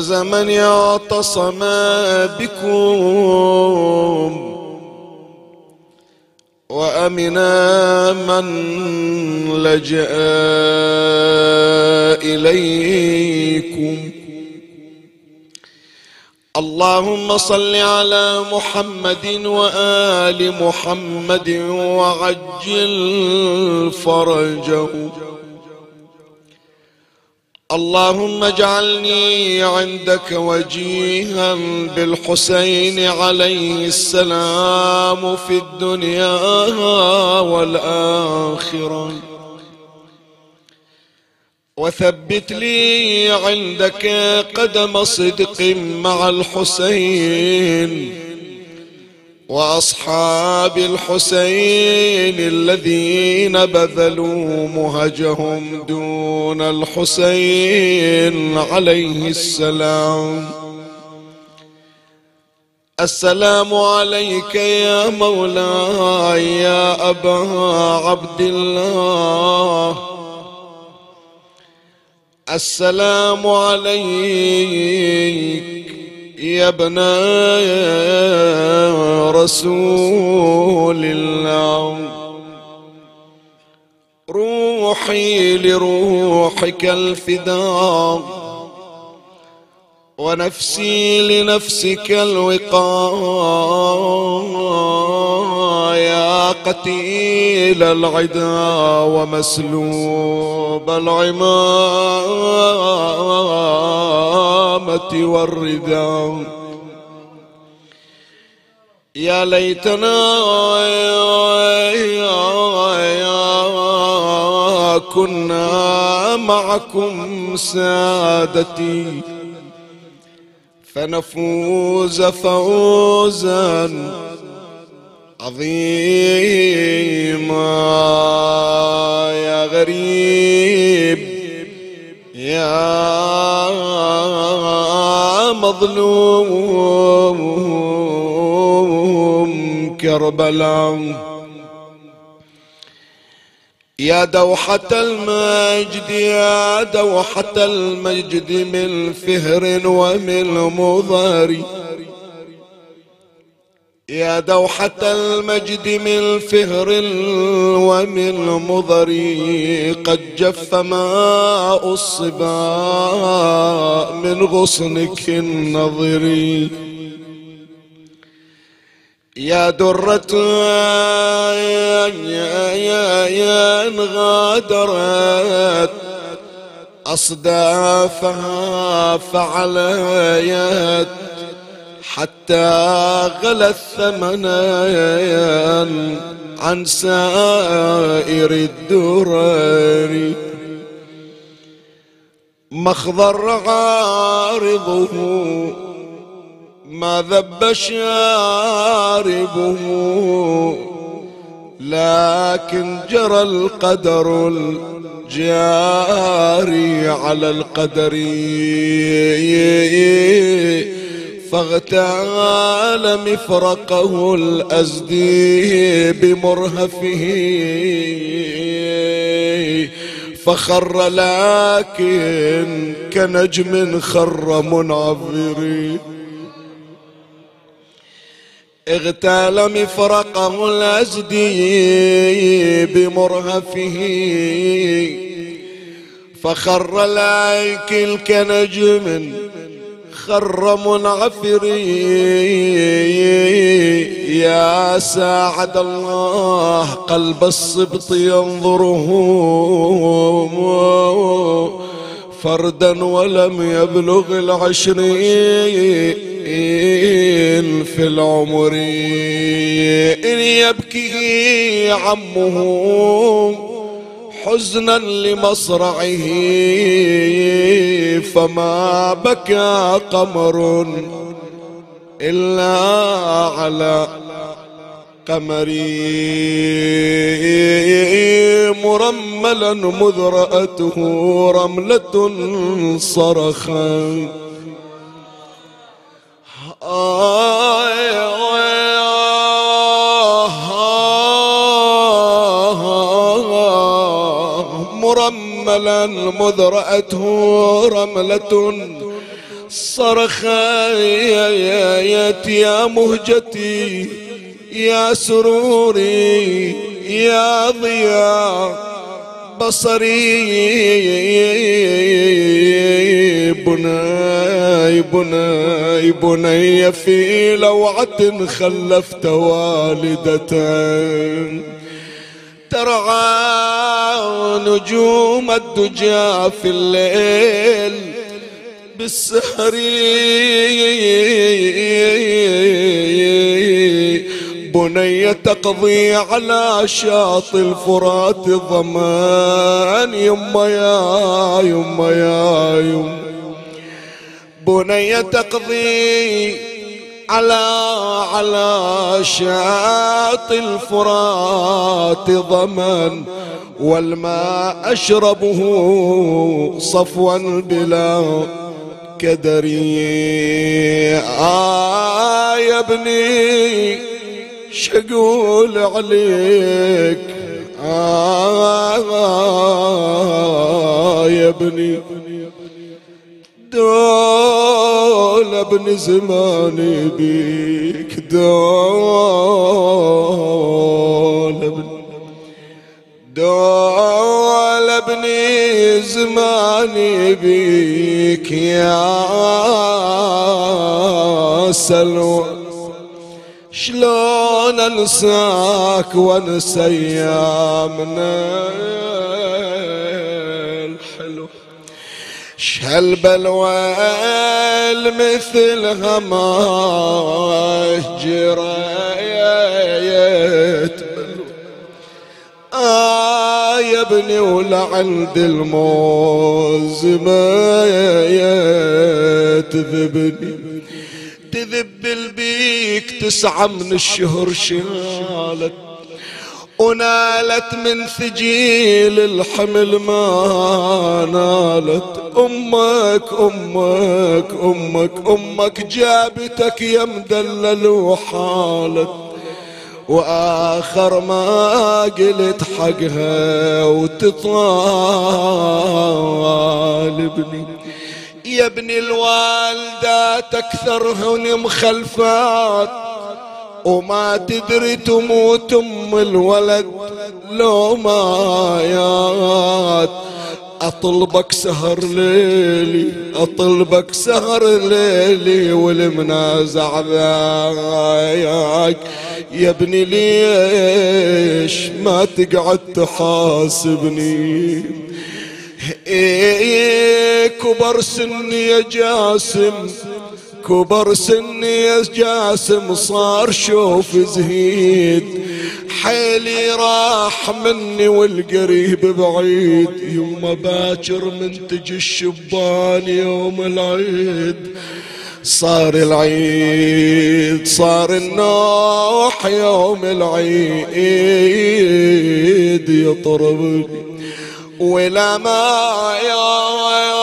فاز من اعتصم بكم وامنا من لجأ إليكم. اللهم صل على محمد وآل محمد وعجل فرجه اللهم اجعلني عندك وجيها بالحسين عليه السلام في الدنيا والآخرة. وثبت لي عندك قدم صدق مع الحسين. وأصحاب الحسين الذين بذلوا مهجهم دون الحسين عليه السلام. السلام عليك يا مولاي يا أبا عبد الله. السلام عليك يا ابن رسول الله روحي لروحك الفداء ونفسي لنفسك الوقاء. يا قتيل العدا ومسلوب العمامة والرداء. يا ليتنا كنا معكم سادتي. فنفوز فوزا عظيما يا غريب يا مظلوم كربلاء. يا دوحة المجد يا دوحة المجد من فهر ومن مضاري. يا دوحة المجد من فهر ومن مضري قد جف ماء الصبا من غصنك النظري يا درة يا يا انغادرت أصدافها فعليت حتى غلى الثمن عن سائر الدرر. مخضر عارضه ما ذب شاربه. لكن جرى القدر الجاري على القدر. فاغتال مفرقه الأزدي بمرهفه فخر لكن كنجم خر منعذر. اغتال مفرقه الأزدي بمرهفه فخر لايك كنجم خر منعفري. يا ساعد الله قلب الصبط ينظره. فردا ولم يبلغ العشرين في العمر. إن يبكي عمه. حزنا لمصرعه فما بكى قمر إلا على قمري. مرملا مذرأته رملة صرخا. آه مرملا مذ رأته رملة صرخيت يا مهجتي يا سروري يا ضياء بصري. بناي بناي بني في لوعة خلفت والدتين. ترعى نجوم الدجى في الليل بالسهر بني تقضي على شاطئ الفرات ضمان. يما يا يما يا يما بني تقضي على على شاطئ الفرات ضمن والماء أشربه صفوا بلا كدري آه يا ابني شقول عليك. آه يا ابني. دول ابن زماني بيك دول ابن دول ابن زماني بيك يا سلوى. شلون انساك وانسى ايامنا شهالبلوى مثل غماش جرايت آه يا ابني ولعند الموز ما تذبني تذب البيك تسعة من الشهر شالت ونالت من ثجيل الحمل ما نالت. أمك أمك أمك أمك جابتك يا مدلل وحالت. وآخر ما قلت حقها وتطالبني يا ابن الوالدات أكثرهن مخلفات. وما تدري تموت أم الولد لو مايات أطلبك سهر ليلي أطلبك سهر ليلي والمنازع ذاك يا ابني ليش ما تقعد تحاسبني؟ إيه كبر سني يا جاسم كبر سني جاسم صار شوف زهيد. حيلي راح مني والقريب بعيد. يما باكر منتج الشبان يوم العيد. صار العيد صار النوح يوم العيد. يطرب ولا ما يا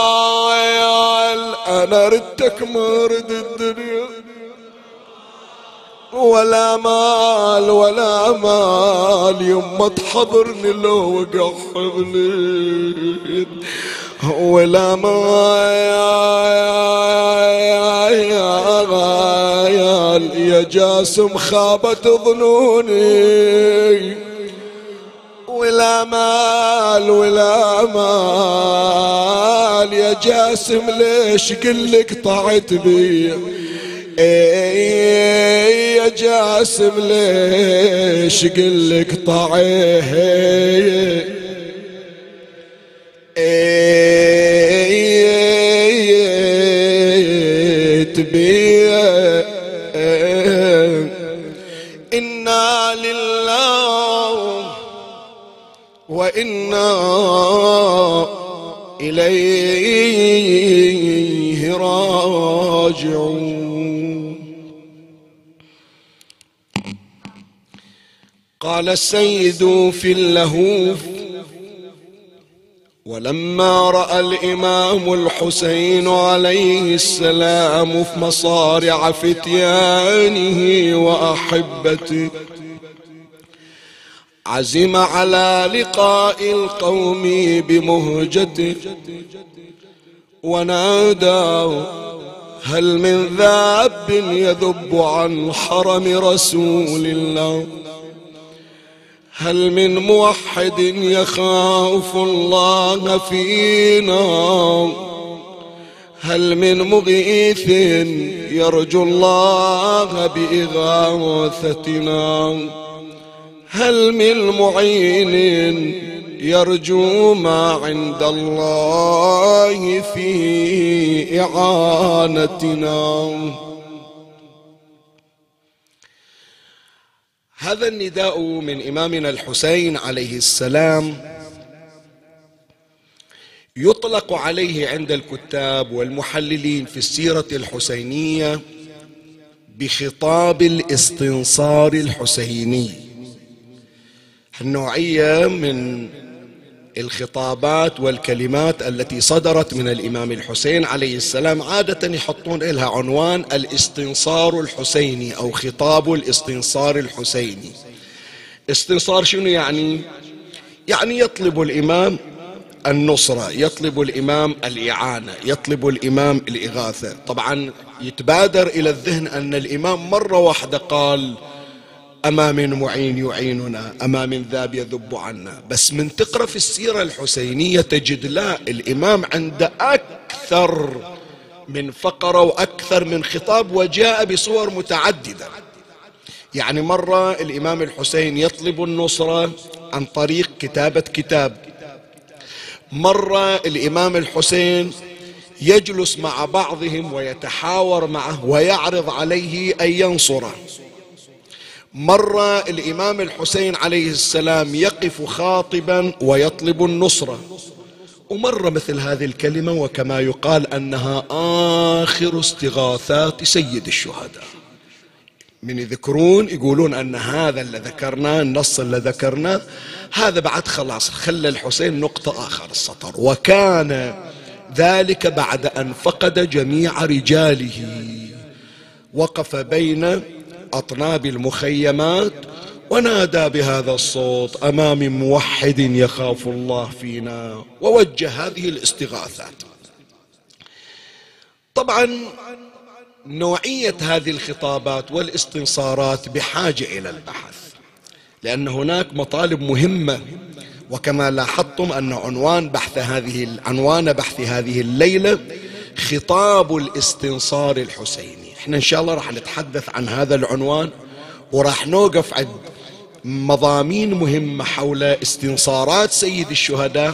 أنا ردتك ما رد الدنيا. ولا مال ولا مال يما تحضرني لو وقع حبلي ولا مال يا جاسم خابت ظنوني. ولا مال ولا مال. يا جاسم ليش قلك طعت بي؟ إيه يا جاسم ليش قلك طعيت بي وإنا إليه راجعون. قال السيد في اللهوف ولما رأى الإمام الحسين عليه السلام في مصارع فتيانه وأحبته عزم على لقاء القوم بمهجته. ونادى هل من ذاب يذب عن حرم رسول الله؟ هل من موحد يخاف الله فينا؟ هل من مغيث يرجو الله بإغاثتنا؟ هل من معين يرجو ما عند الله في إعانتنا؟ هذا النداء من إمامنا الحسين عليه السلام. يطلق عليه عند الكتاب والمحللين في السيرة الحسينية بخطاب الاستنصار الحسيني. النوعية من الخطابات والكلمات التي صدرت من الإمام الحسين عليه السلام عادة يحطون لها عنوان الاستنصار الحسيني أو خطاب الاستنصار الحسيني. استنصار شنو يعني؟ يعني يطلب الإمام النصرة يطلب الإمام الإعانة يطلب الإمام الإغاثة. طبعا يتبادر إلى الذهن أن الإمام مرة واحدة قال أما من معين يعيننا أما من ذاب يذب عنا. بس من تقرأ في السيرة الحسينية تجد لا الإمام عنده أكثر من فقرة وأكثر من خطاب وجاء بصور متعددة. يعني مرة الإمام الحسين يطلب النصرة عن طريق كتابة كتاب. مرة الإمام الحسين يجلس مع بعضهم ويتحاور معه ويعرض عليه أن ينصره. مرة الإمام الحسين عليه السلام يقف خاطبا ويطلب النصرة. ومرة مثل هذه الكلمة وكما يقال أنها آخر استغاثات سيد الشهداء. من يذكرون يقولون أن هذا اللي ذكرناه النص اللي ذكرناه هذا بعد خلاص خلى الحسين نقطة آخر السطر. وكان ذلك بعد أن فقد جميع رجاله. وقف بين أطناب المخيمات ونادى بهذا الصوت أمام موحد يخاف الله فينا ووجه هذه الاستغاثات. طبعا نوعية هذه الخطابات والاستنصارات بحاجة إلى البحث لأن هناك مطالب مهمة وكما لاحظتم أن عنوان بحث هذه عنوان بحث هذه الليلة خطاب الاستنصار الحسيني. إحنا إن شاء الله راح نتحدث عن هذا العنوان وراح نوقف عند مضامين مهمة حول استنصارات سيد الشهداء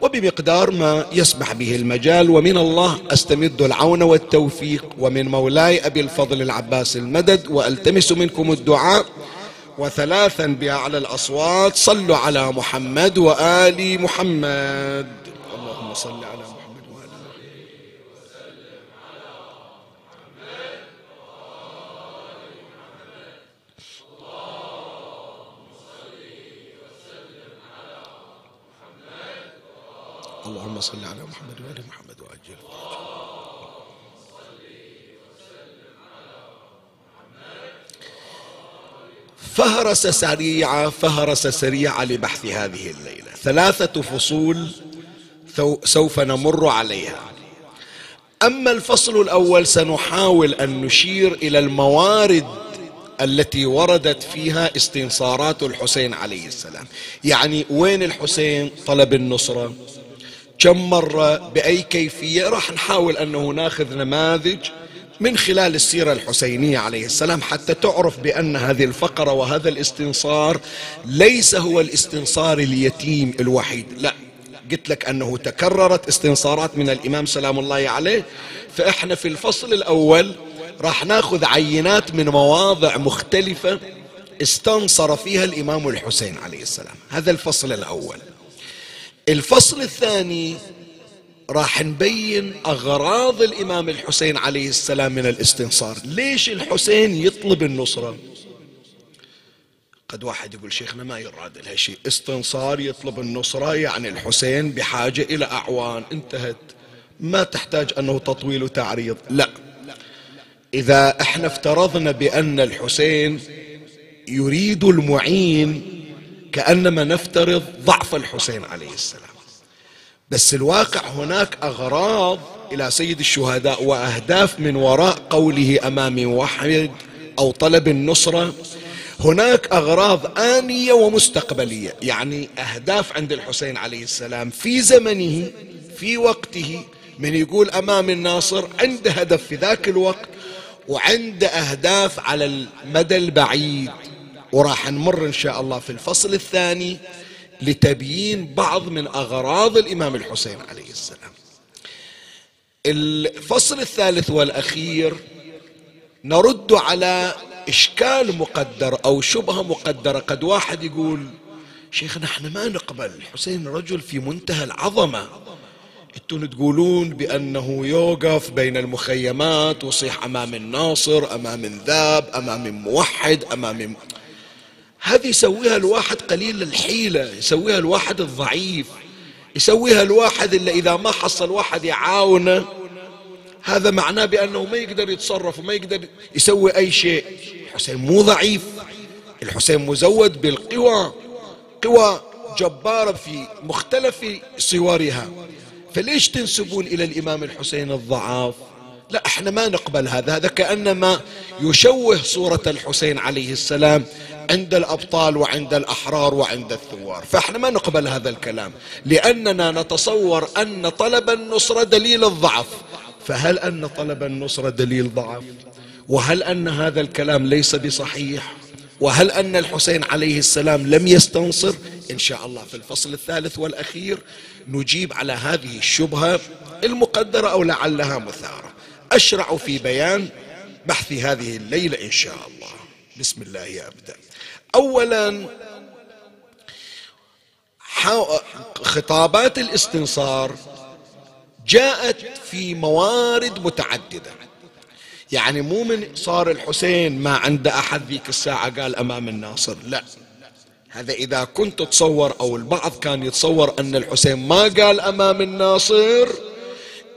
وبمقدار ما يسمح به المجال. ومن الله أستمد العون والتوفيق. ومن مولاي أبي الفضل العباس المدد وألتمس منكم الدعاء. وثلاثا بأعلى الأصوات صلوا على محمد وآل محمد. اللهم صل على اللهم صل على محمد وآل محمد وأجل. فهرس سريعة فهرس سريعة لبحث هذه الليلة. ثلاثة فصول سوف نمر عليها. أما الفصل الأول سنحاول أن نشير إلى الموارد التي وردت فيها استنصارات الحسين عليه السلام. يعني وين الحسين طلب النصرة؟ كم مرة بأي كيفية راح نحاول أنه ناخذ نماذج من خلال السيرة الحسينية عليه السلام حتى تعرف بأن هذه الفقرة وهذا الاستنصار ليس هو الاستنصار اليتيم الوحيد. لا قلت لك أنه تكررت استنصارات من الإمام سلام الله عليه. فإحنا في الفصل الأول راح ناخذ عينات من مواضع مختلفة استنصر فيها الإمام الحسين عليه السلام. هذا الفصل الأول. الفصل الثاني راح نبين أغراض الإمام الحسين عليه السلام من الاستنصار. ليش الحسين يطلب النصرة؟ قد واحد يقول شيخنا ما يراد لها شيء استنصار يطلب النصرة يعني الحسين بحاجة إلى أعوان. انتهت. ما تحتاج أنه تطويل وتعريض. لا. إذا إحنا افترضنا بأن الحسين يريد المعين كأنما نفترض ضعف الحسين عليه السلام. بس الواقع هناك أغراض إلى سيد الشهداء وأهداف من وراء قوله أمامي موحد أو طلب النصرة. هناك أغراض آنية ومستقبلية يعني أهداف عند الحسين عليه السلام في زمنه في وقته من يقول أمام الناصر عنده هدف في ذاك الوقت وعنده أهداف على المدى البعيد. وراح نمر إن شاء الله في الفصل الثاني لتبيين بعض من أغراض الإمام الحسين عليه السلام. الفصل الثالث والأخير نرد على إشكال مقدر أو شبهة مقدرة. قد واحد يقول شيخنا إحنا ما نقبل الحسين رجل في منتهى العظمة. أنتم تقولون بأنه يوقف بين المخيمات ويصيح أمام الناصر أمام الذاب أمام موحد أمام هذه يسويها الواحد قليل الحيلة يسويها الواحد الضعيف يسويها الواحد اللي إذا ما حصل واحد يعاونه. هذا معناه بأنه ما يقدر يتصرف وما يقدر يسوي أي شيء. الحسين مو ضعيف الحسين مزود بالقوى قوى جبارة في مختلف صورها. فليش تنسبون إلى الإمام الحسين الضعاف؟ لا إحنا ما نقبل هذا. هذا كأنما يشوه صورة الحسين عليه السلام عند الأبطال وعند الأحرار وعند الثوار. فاحنا ما نقبل هذا الكلام لأننا نتصور أن طلب النصرة دليل الضعف. فهل أن طلب النصرة دليل ضعف؟ وهل أن هذا الكلام ليس بصحيح؟ وهل أن الحسين عليه السلام لم يستنصر؟ إن شاء الله في الفصل الثالث والأخير نجيب على هذه الشبهة المقدرة أو لعلها مثارة. أشرع في بيان بحث هذه الليلة إن شاء الله. بسم الله أبدأ. أولا خطابات الاستنصار جاءت في موارد متعددة. يعني مو من صار الحسين ما عنده أحد ذيك الساعة قال أمام الناصر لا. هذا إذا كنت تتصور أو البعض كان يتصور أن الحسين ما قال أمام الناصر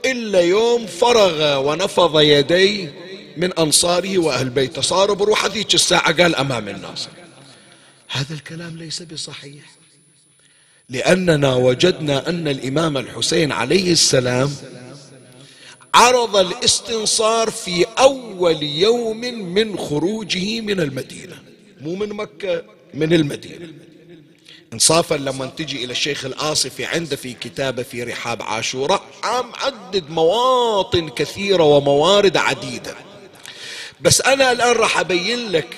إلا يوم فرغ ونفض يديه من أنصاره وأهل بيته. صار بروح هذيك الساعة قال أمام الناصر هذا الكلام ليس بصحيح. لأننا وجدنا أن الإمام الحسين عليه السلام عرض الاستنصار في أول يوم من خروجه من المدينة. مو من مكة من المدينة. انصافا لما تجي إلى الشيخ الآصفي عنده في كتابه في رحاب عاشوراء عم عدد مواطن كثيرة وموارد عديدة. بس أنا الآن راح أبين لك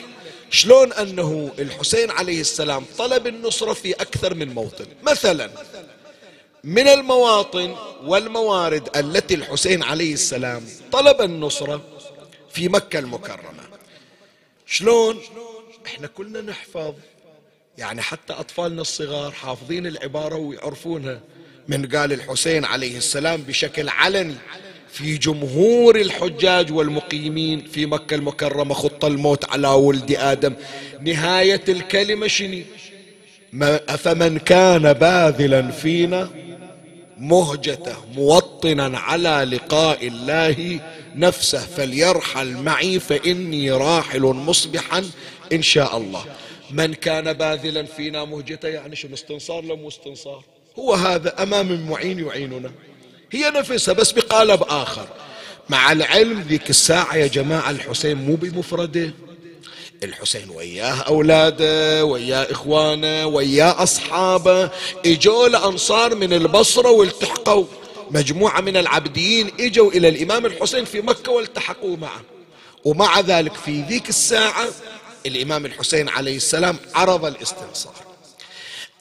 شلون أنه الحسين عليه السلام طلب النصرة في أكثر من موطن. مثلا من المواطن والموارد التي الحسين عليه السلام طلب النصرة في مكة المكرمة. شلون؟ إحنا كلنا نحفظ يعني حتى أطفالنا الصغار حافظين العبارة ويعرفونها. من قال الحسين عليه السلام بشكل علني في جمهور الحجاج والمقيمين في مكة المكرمة خط الموت على ولد آدم نهاية الكلمة شني أفمن كان باذلا فينا مهجته موطنا على لقاء الله نفسه فليرحل معي فإني راحل مصبحا إن شاء الله. من كان باذلا فينا مهجته يعني شنو استنصار لم استنصار؟ هو هذا أمام المعين يعيننا. هي نفسها بس بقالب آخر. مع العلم ذيك الساعة يا جماعة الحسين مو بمفرده. الحسين وياه أولاده وياه إخوانه وياه أصحابه. إجوا لأنصار من البصرة والتحقوا. مجموعة من العبديين إجوا إلى الإمام الحسين في مكة والتحقوا معه. ومع ذلك في ذيك الساعة الإمام الحسين عليه السلام عرض الاستنصار.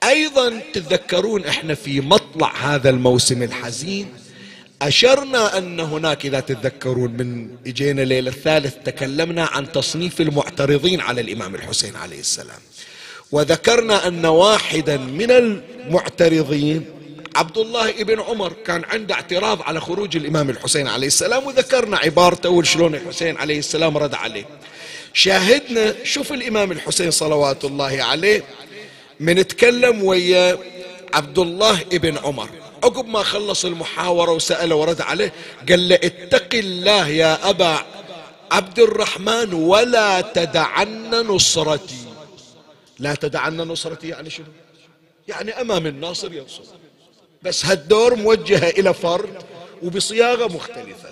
أيضا تتذكرون إحنا في مطلع هذا الموسم الحزين أشرنا أن هناك إذا تتذكرون من إجينا ليلة الثالث تكلمنا عن تصنيف المعترضين على الإمام الحسين عليه السلام. وذكرنا أن واحدا من المعترضين عبد الله ابن عمر كان عنده اعتراض على خروج الإمام الحسين عليه السلام وذكرنا عبارته وشلون الحسين عليه السلام رد عليه. شاهدنا شوف الإمام الحسين صلوات الله عليه من تكلم ويا عبد الله ابن عمر. عقب ما خلص المحاورة وسأله ورد عليه قال له اتق الله يا أبا عبد الرحمن ولا تدعن نصرتي. لا تدعن نصرتي يعني شنو؟ يعني أمام الناصر ينصر. بس هالدور موجهة إلى فرد وبصياغة مختلفة.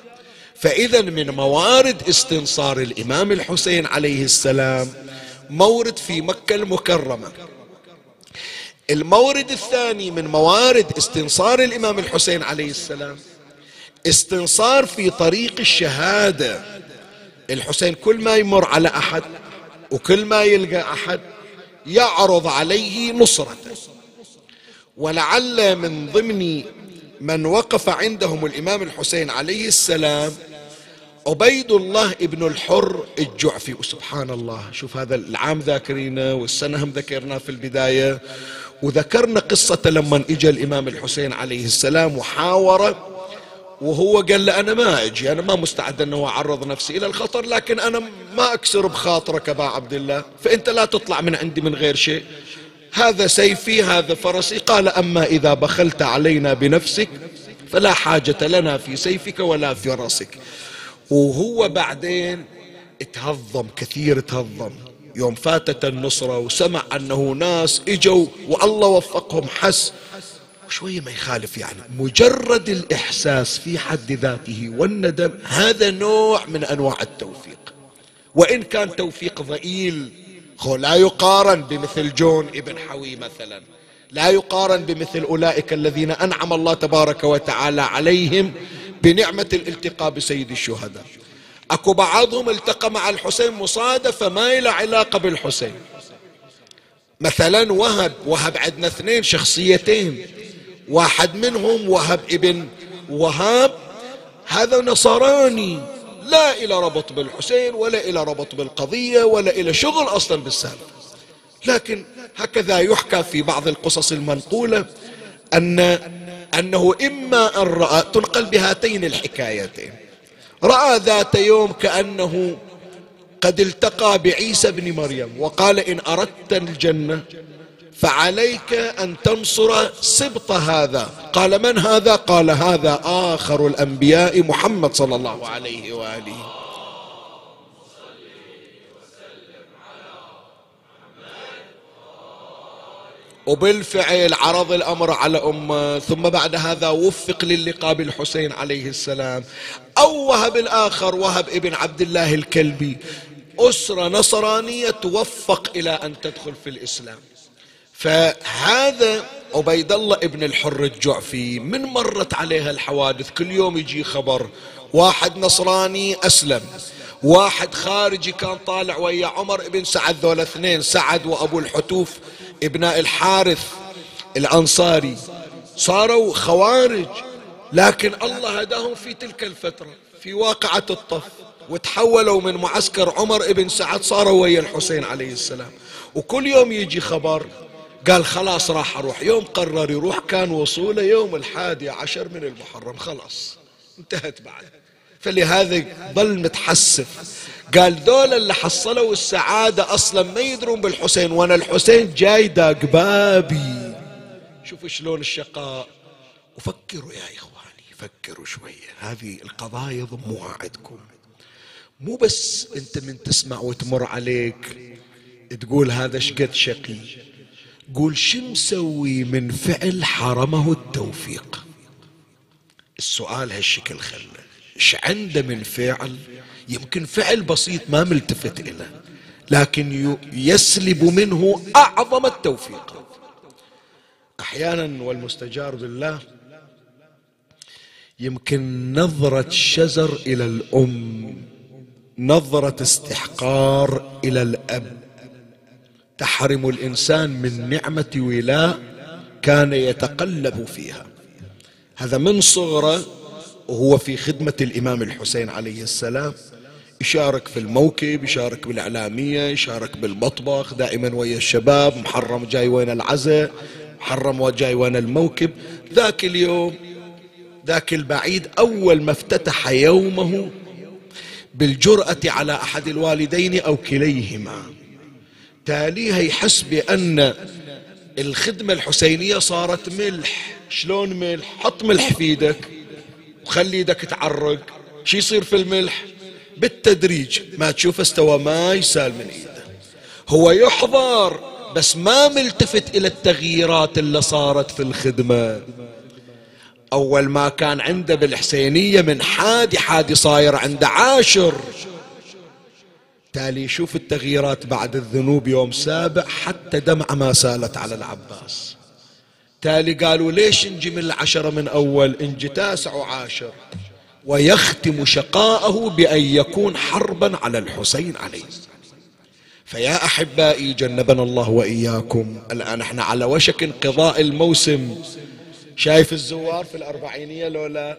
فإذا من موارد استنصار الإمام الحسين عليه السلام مورد في مكة المكرمة. المورد الثاني من موارد استنصار الإمام الحسين عليه السلام استنصار في طريق الشهادة. الحسين كل ما يمر على أحد وكل ما يلقى أحد يعرض عليه نصرته. ولعل من ضمن من وقف عندهم الإمام الحسين عليه السلام عبيد الله ابن الحر الجعفي. وسبحان الله شوف هذا العام ذاكرينه والسنة هم ذكرناه في البداية. وذكرنا قصة لما اجى الإمام الحسين عليه السلام وحاور وهو قال له أنا ما أجي أنا ما مستعد أنه أعرض نفسي إلى الخطر لكن أنا ما أكسر بخاطرك أبا عبد الله فأنت لا تطلع من عندي من غير شيء. هذا سيفي هذا فرسي. قال أما إذا بخلت علينا بنفسك فلا حاجة لنا في سيفك ولا في فرسك وهو بعدين تهضم كثير تهضم يوم فاتت النصرة وسمع أنه ناس إجوا والله وفقهم حس. شوية ما يخالف يعني. مجرد الإحساس في حد ذاته والندم هذا نوع من أنواع التوفيق. وإن كان توفيق ضئيل لا يقارن بمثل جون ابن حوي مثلا. لا يقارن بمثل أولئك الذين أنعم الله تبارك وتعالى عليهم بنعمة الالتقاء بسيد الشهداء. أكو بعضهم التقى مع الحسين مصادفة ما إلى علاقة بالحسين. مثلا وهب وهب عندنا اثنين شخصيتين. واحد منهم وهب ابن وهاب هذا نصراني. لا إلى ربط بالحسين ولا إلى ربط بالقضية ولا إلى شغل أصلا بالسالفة لكن هكذا يحكى في بعض القصص المنقولة أن أنه إما أن رأى تنقل بهاتين الحكايتين. رأى ذات يوم كأنه قد التقى بعيسى بن مريم وقال إن أردت الجنة فعليك أن تنصر سبط هذا. قال من هذا؟ قال هذا آخر الأنبياء محمد صلى الله عليه وآله. وبالفعل عرض الأمر على أمة ثم بعد هذا وفق للقاء بالحسين عليه السلام. أو وهب الآخر وهب ابن عبد الله الكلبي. أسرة نصرانية توفق إلى أن تدخل في الإسلام. فهذا عبيد الله ابن الحر الجعفي من مرت عليها الحوادث. كل يوم يجي خبر واحد نصراني أسلم واحد خارجي كان طالع ويا عمر ابن سعد ذول اثنين سعد وأبو الحتوف ابناء الحارث الأنصاري. صاروا خوارج لكن الله هداهم في تلك الفترة في واقعة الطف. وتحولوا من معسكر عمر ابن سعد صاروا ويا الحسين عليه السلام. وكل يوم يجي خبر قال خلاص راح أروح. يوم قرر يروح كان وصوله يوم الحادي عشر من المحرم. خلاص انتهت بعد. فلهذا ظل متحسف. قال ذول اللي حصلوا السعادة أصلا ما يدرون بالحسين وأنا الحسين جاي داق بابي. شوفوا شلون الشقاء. وفكروا يا إخواني فكروا شوية. هذه القضايا ضموها عندكم مو بس أنت من تسمع وتمر عليك تقول هذا شقد شقي. قول شو مسوي من فعل حرمه التوفيق؟ السؤال هالشكل خله إيش عنده من فعل؟ يمكن فعل بسيط ما ملتفت إليه لكن يسلب منه أعظم التوفيق. أحيانا والمستجار بالله يمكن نظرة شزر إلى الأم نظرة استحقار إلى الأب. تحرم الإنسان من نعمة ولاء كان يتقلب فيها. هذا من صغره وهو في خدمة الإمام الحسين عليه السلام. يشارك في الموكب يشارك بالإعلامية يشارك بالمطبخ دائما ويا الشباب محرم جاي وين العزاء محرم وجاي وين الموكب. ذاك اليوم ذاك البعيد أول ما افتتح يومه بالجرأة على أحد الوالدين أو كليهما. تاليها يحس بأن الخدمة الحسينية صارت ملح. شلون ملح؟ حط ملح في إيدك وخلي إيدك تعرق. شو يصير في الملح؟ بالتدريج. ما تشوف استوى ما يسال من إيده. هو يحضر بس ما ملتفت إلى التغييرات اللي صارت في الخدمة. أول ما كان عنده بالحسينية من حادي حادي صاير عنده عاشر. تالي يشوف التغييرات بعد الذنوب يوم سابع حتى دمعة ما سالت على العباس. تالي قالوا ليش نجي من العشرة من أول؟ نجي تاسع وعاشر. ويختم شقاءه بأن يكون حربا على الحسين عليه فيا أحبائي جنبنا الله وإياكم. الآن إحنا على وشك انقضاء الموسم. شايف الزوار في الأربعينية لولا؟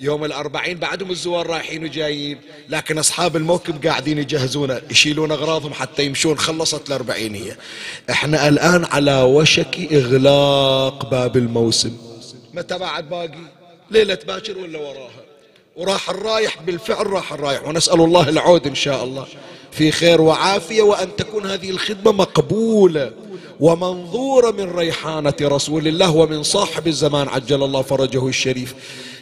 يوم الأربعين بعدهم الزوار رايحين وجايين. لكن أصحاب الموكب قاعدين يجهزون يشيلون أغراضهم حتى يمشون. خلصت الأربعينية إحنا الآن على وشك إغلاق باب الموسم. متى بعد باقي؟ ليلة باكر ولا وراها؟ وراح الرايح بالفعل راح الرايح. ونسأل الله العود إن شاء الله. في خير وعافية وأن تكون هذه الخدمة مقبولة ومنظورة من ريحانة رسول الله ومن صاحب الزمان عجل الله فرجه الشريف.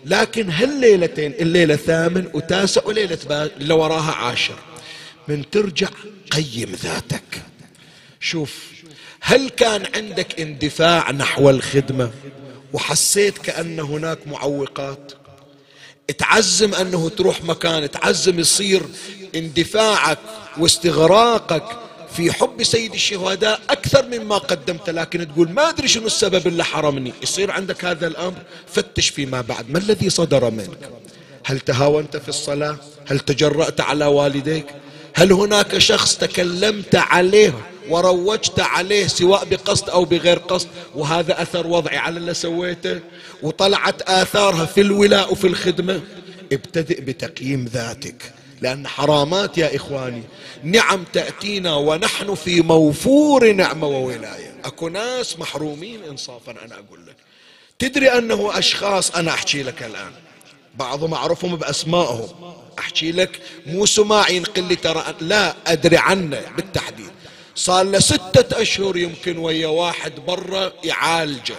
لكن هالليلتين الليلة ثامن وتاسع وليلة اللي وراها عاشر من ترجع قيم ذاتك. شوف هل كان عندك اندفاع نحو الخدمة؟ وحسيت كأن هناك معوقات؟ تعزم أنه تروح مكان تعزم يصير اندفاعك واستغراقك في حب سيد الشهداء أكثر مما قدمت لكن تقول ما أدري شنو السبب اللي حرمني. يصير عندك هذا الأمر فتش فيما بعد. ما الذي صدر منك؟ هل تهاونت في الصلاة؟ هل تجرأت على والديك؟ هل هناك شخص تكلمت عليه وروجت عليه سواء بقصد أو بغير قصد وهذا أثر وضعي على اللي سويته وطلعت آثارها في الولاء وفي الخدمة. ابتدئ بتقييم ذاتك لأن حرامات يا إخواني نعم تأتينا ونحن في موفور نعمة وولاية. أكو ناس محرومين إنصافا أنا أقول لك. تدري أنه أشخاص أنا أحكي لك الآن. بعضهم أعرفهم بأسمائهم. أحكي لك مو سماع ينقل لي ترى لا أدري عنه بالتحديد. صار له ستة أشهر يمكن ويا واحد برا يعالجه.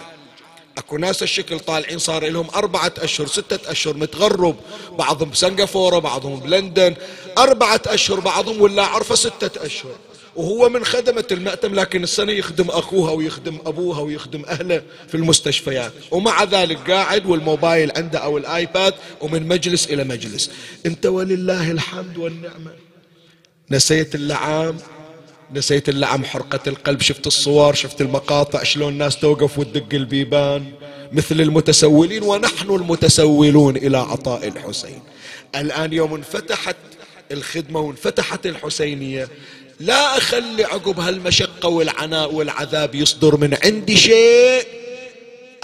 أكو ناس الشكل طالعين صار لهم أربعة أشهر ستة أشهر متغرب بعضهم بسنغافورة بعضهم بلندن. أربعة أشهر بعضهم ولا عرفة ستة أشهر. وهو من خدمة المأتم لكن السنة يخدم أخوها ويخدم أبوها ويخدم أهله في المستشفيات. ومع ذلك قاعد والموبايل عنده أو الآيباد ومن مجلس إلى مجلس. أنت ولله الحمد والنعمة. نسيت اللعام. نسيت اللعم حرقة القلب شفت الصور شفت المقاطع شلون الناس توقف وتدق البيبان. مثل المتسولين ونحن المتسولون إلى عطاء الحسين. الآن يوم انفتحت الخدمة وانفتحت الحسينية لا أخلي عقب هالمشقة والعناء والعذاب يصدر من عندي شيء.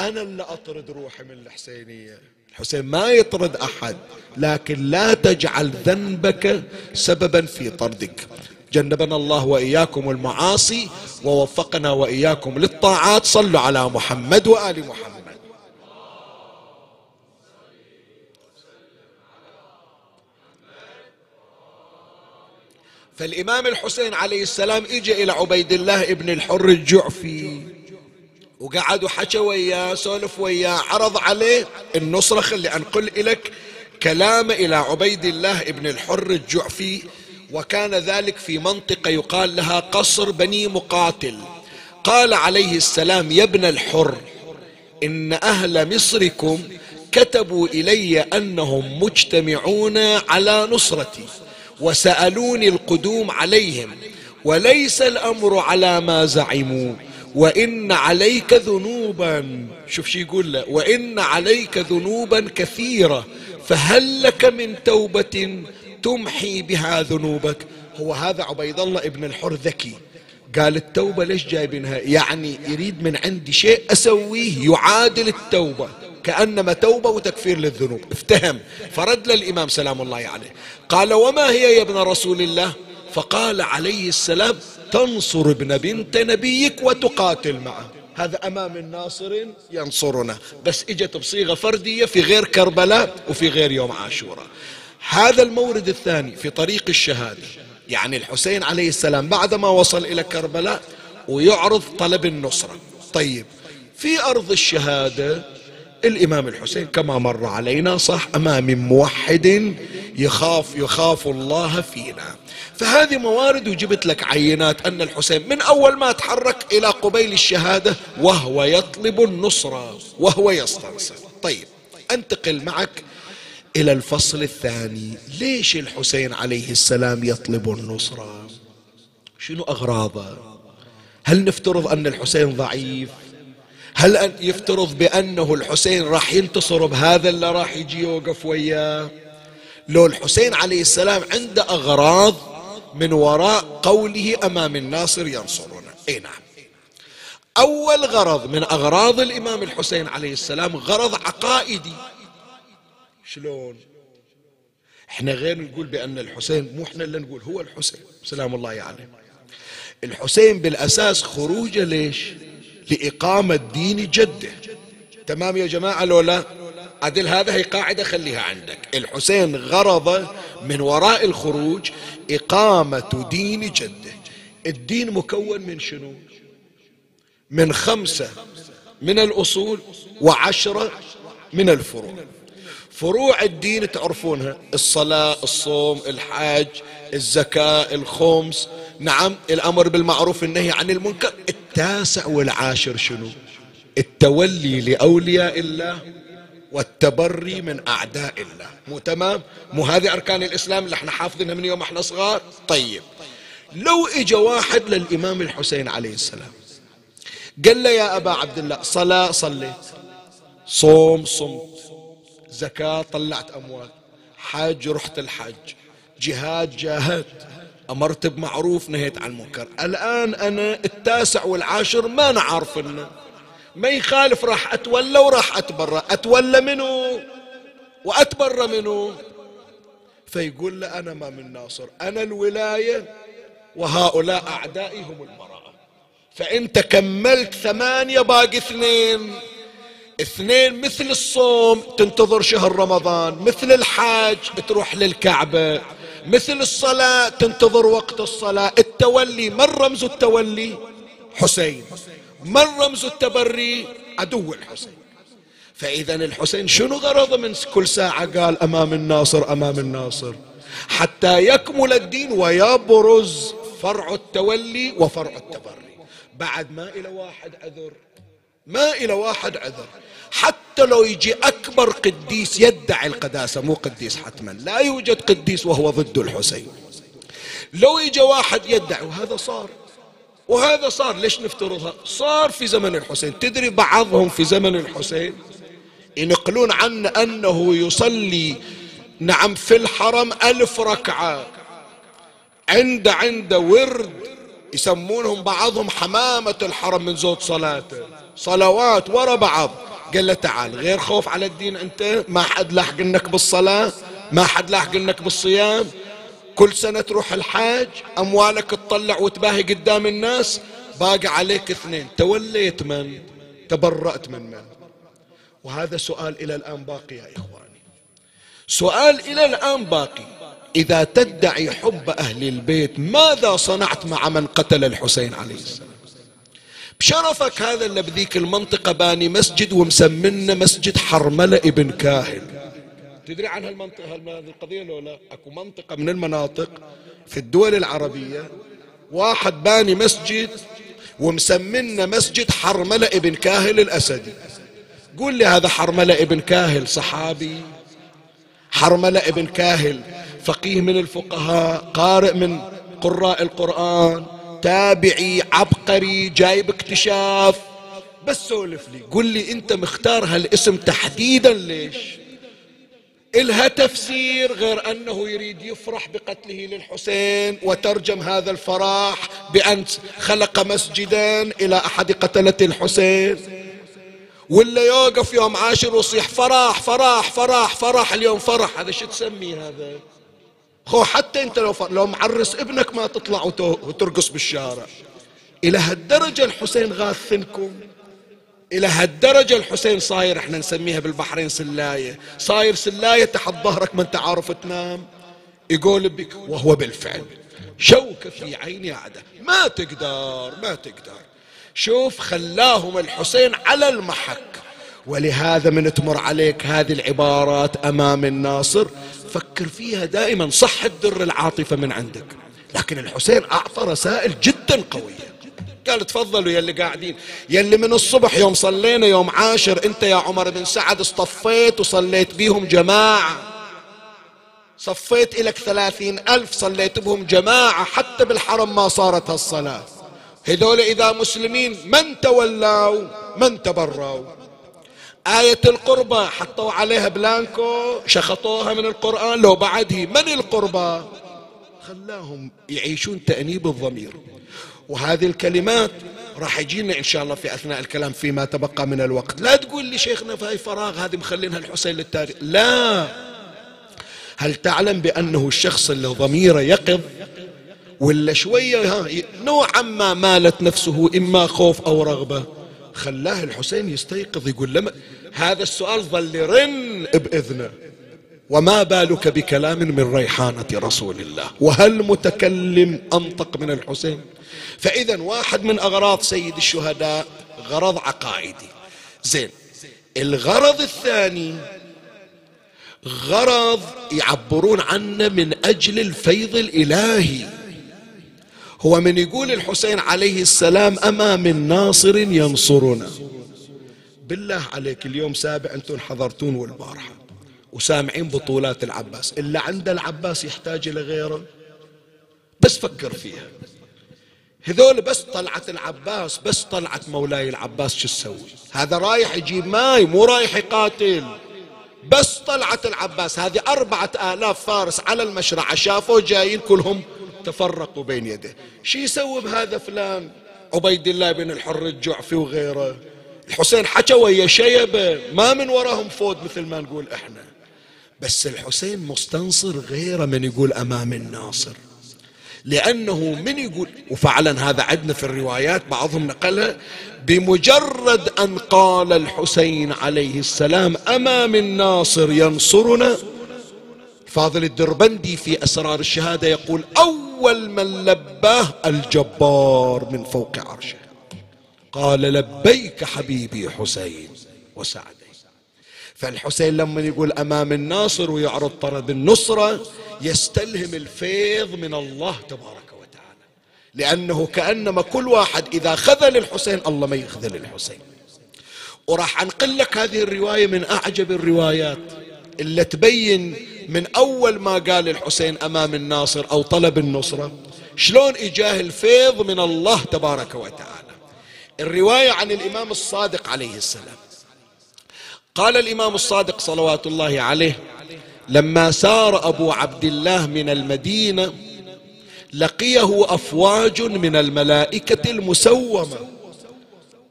أنا اللي أطرد روحي من الحسينية. الحسين ما يطرد أحد لكن لا تجعل ذنبك سببا في طردك. جنبنا الله وإياكم المعاصي ووفقنا وإياكم للطاعات. صلوا على محمد وآل محمد. فالإمام الحسين عليه السلام اجى إلى عبيد الله ابن الحر الجعفي وقعدوا حكى وياه سولف وياه عرض عليه النصرة خلي أنقل لك كلام إلى عبيد الله ابن الحر الجعفي وكان ذلك في منطقة يقال لها قصر بني مقاتل. قال عليه السلام يا ابن الحر إن أهل مصركم كتبوا إلي أنهم مجتمعون على نصرتي وسألوني القدوم عليهم وليس الأمر على ما زعموا. وإن عليك ذنوبا شوف شي يقول له وإن عليك ذنوبا كثيرة فهل لك من توبة تمحي بها ذنوبك. هو هذا عبيد الله ابن الحر ذكي قال التوبة ليش جايبينها؟ يعني يريد من عندي شيء أسويه يعادل التوبة. كأنما توبة وتكفير للذنوب. افتهم. فرد للإمام سلام الله عليه. قال وما هي يا ابن رسول الله؟ فقال عليه السلام تنصر ابن بنت نبيك وتقاتل معه. هذا أمام الناصر ينصرنا بس إجت بصيغة فردية في غير كربلاء وفي غير يوم عاشوراء. هذا المورد الثاني في طريق الشهادة. يعني الحسين عليه السلام بعدما وصل إلى كربلاء ويعرض طلب النصرة. طيب في أرض الشهادة الإمام الحسين كما مر علينا صح أمام موحد يخاف يخاف الله فينا. فهذه موارد وجبت لك عينات أن الحسين من أول ما تحرك إلى قبيل الشهادة وهو يطلب النصرة وهو يستنصر. طيب أنتقل معك إلى الفصل الثاني. ليش الحسين عليه السلام يطلب النصرة؟ شنو أغراضه؟ هل نفترض أن الحسين ضعيف؟ هل أن يفترض بأنه الحسين راح ينتصر بهذا اللي راح يجي يوقف وياه؟ لو الحسين عليه السلام عنده أغراض من وراء قوله أمام الناصر ينصرنا أي نعم. أول غرض من أغراض الإمام الحسين عليه السلام غرض عقائدي. شلون؟ إحنا غير نقول بأن الحسين مو إحنا اللي نقول هو الحسين. سلام الله عليه. الحسين بالأساس خروجه ليش؟ لإقامة دين جده. تمام يا جماعة لولا عدل هذا هي قاعدة خليها عندك. الحسين غرضه من وراء الخروج إقامة دين جده. الدين مكون من شنو؟ من خمسة من الأصول وعشرة من الفروع. فروع الدين تعرفونها. الصلاة الصوم الحج الزكاة الخمس. نعم الأمر بالمعروف النهي عن المنكر. التاسع والعاشر شنو؟ التولي لأولياء الله والتبري من أعداء الله. مو تمام؟ مو هذه أركان الإسلام اللي إحنا حافظينها من يوم إحنا صغار؟ طيب. لو اجى واحد للإمام الحسين عليه السلام قال له يا أبا عبد الله صلاة صليت صوم صمت. زكاة طلعت أموال. حج رحت الحج جهاد جاهدت. أمرت بمعروف نهيت عن المنكر. الآن أنا التاسع والعاشر ما نعرف إنه ما يخالف راح أتولى وراح أتبرى. أتولى منه وأتبرى منه فيقول له أنا ما من ناصر. أنا الولاية وهؤلاء أعدائي هم البراءة فأنت كملت ثمانية باقي اثنين. اثنين مثل الصوم تنتظر شهر رمضان مثل الحاج تروح للكعبة مثل الصلاة تنتظر وقت الصلاة التولي من رمز التولي؟ حسين. من رمز التبري؟ عدو الحسين. فإذا الحسين شنو غرضه من كل ساعة؟ قال أمام الناصر أمام الناصر. حتى يكمل الدين ويبرز فرع التولي وفرع التبري. بعد ما إلى واحد عذر ما إلى واحد عذر. حتى لو يجي أكبر قديس يدعي القداسة مو قديس حتما لا يوجد قديس وهو ضد الحسين. لو يجي واحد يدعي وهذا صار وهذا صار ليش نفترضها؟ صار في زمن الحسين. تدري بعضهم في زمن الحسين ينقلون عنه أنه يصلي نعم في الحرم ألف ركعة. عند عند ورد يسمونهم بعضهم حمامة الحرم من زود صلاته. صلوات ورا بعض. قال له تعال غير خوف على الدين أنت ما حد لاحق إنك بالصلاة ما حد لاحق إنك بالصيام. كل سنة تروح الحاج أموالك تطلع وتباهي قدام الناس باقي عليك اثنين توليت من؟ تبرأت من من؟ وهذا سؤال إلى الآن باقي يا إخواني. سؤال إلى الآن باقي. إذا تدعي حب أهل البيت ماذا صنعت مع من قتل الحسين عليه السلام؟ بشرفك هذا اللي بذيك المنطقة باني مسجد ومسمنه مسجد حرملة ابن كاهل تدري عن هالمنطقة هذه القضية لو لا؟ أكو منطقة من المناطق في الدول العربية واحد باني مسجد ومسمنه مسجد حرملة ابن كاهل الأسدي قول لي هذا حرملة ابن كاهل صحابي؟ حرملة ابن كاهل فقيه من الفقهاء قارئ من قراء القرآن. تابعي عبقري جايب اكتشاف. بس سولف لي قل لي انت مختار هالاسم تحديدا ليش؟ إلها تفسير غير أنه يريد يفرح بقتله للحسين وترجم هذا الفرح بأن خلق مسجدا إلى أحد قتلة الحسين. ولا يوقف يوم عاشر ويصيح فرح فرح فرح فرح اليوم فرح. هذا شو تسميه هذا؟ خو حتى انت لو لو معرس ابنك ما تطلع وترقص بالشارع. إلى هالدرجة الحسين غاثنكم. إلى هالدرجة الحسين صاير إحنا نسميها بالبحرين سلاية. صاير سلاية تحت ظهرك ما أنت عارف تنام. يقول بك وهو بالفعل. شوكة في عين عدة ما تقدر ما تقدر. شوف خلاهم الحسين على المحك. ولهذا من تمر عليك هذه العبارات أمام الناصر. فكر فيها دائما صح الدر العاطفة من عندك. لكن الحسين أعطى رسائل جدا قوية. قال تفضلوا يلي قاعدين. يلي من الصبح يوم صلينا يوم عاشر أنت يا عمر بن سعد اصطفيت وصليت بيهم جماعة. صفيت لك ثلاثين ألف صليت بهم جماعة حتى بالحرم ما صارت هالصلاة. هذول إذا مسلمين من تولوا؟ من تبروا؟ آية القربة حطوا عليها بلانكو شخطوها من القرآن لو بعده من القربة خلاهم يعيشون تأنيب الضمير. وهذه الكلمات راح يجينا إن شاء الله في أثناء الكلام فيما تبقى من الوقت. لا تقول لي شيخنا في فراغ هذه مخلينها الحسين للتاريخ. لا. هل تعلم بأنه الشخص اللي ضميره يقظ؟ ولا شوية نوعا ما مالت نفسه إما خوف أو رغبة؟ خلاه الحسين يستيقظ يقول لما هذا السؤال ظل يرن بإذنه. وما بالك بكلام من ريحانة رسول الله؟ وهل متكلم أنطق من الحسين؟ فإذا واحد من أغراض سيد الشهداء غرض عقائدي. زين الغرض الثاني غرض يعبرون عنه من أجل الفيض الإلهي. هو من يقول الحسين عليه السلام أما من ناصر ينصرنا. بالله عليك اليوم سابع أنتم حضرتون والبارحة وسامعين بطولات العباس إلا عند العباس يحتاج إلى غيره؟ بس فكر فيها. هذول بس طلعت العباس بس طلعت مولاي العباس شو تسوي؟ هذا رايح يجيب ماي مو رايح يقاتل. بس طلعت العباس هذه أربعة آلاف فارس على المشرعة شافوا جايين كلهم تفرقوا بين يديه. شو يسوي بهذا فلان؟ عبيد الله بن الحر الجعفي وغيره. الحسين حكى ويا شيبة ما من وراهم فود مثل ما نقول إحنا. بس الحسين مستنصر غيره من يقول أمام الناصر. لأنه من يقول وفعلا هذا عندنا في الروايات بعضهم نقلها بمجرد أن قال الحسين عليه السلام أمام الناصر ينصرنا فاضل الدربندي في أسرار الشهادة يقول أول من لباه الجبار من فوق عرشه. قال لبيك حبيبي حسين وسعد. فالحسين لما يقول أمام الناصر ويعرض طرد النصرة يستلهم الفيض من الله تبارك وتعالى. لأنه كأنما كل واحد إذا خذل الحسين الله ما يخذل الحسين. وراح أنقل لك هذه الرواية من أعجب الروايات. اللي تبين من أول ما قال الحسين أمام الناصر أو طلب النصرة شلون إجاه الفيض من الله تبارك وتعالى. الرواية عن الإمام الصادق عليه السلام. قال الإمام الصادق صلوات الله عليه لما سار أبو عبد الله من المدينة لقيه أفواج من الملائكة المسومة.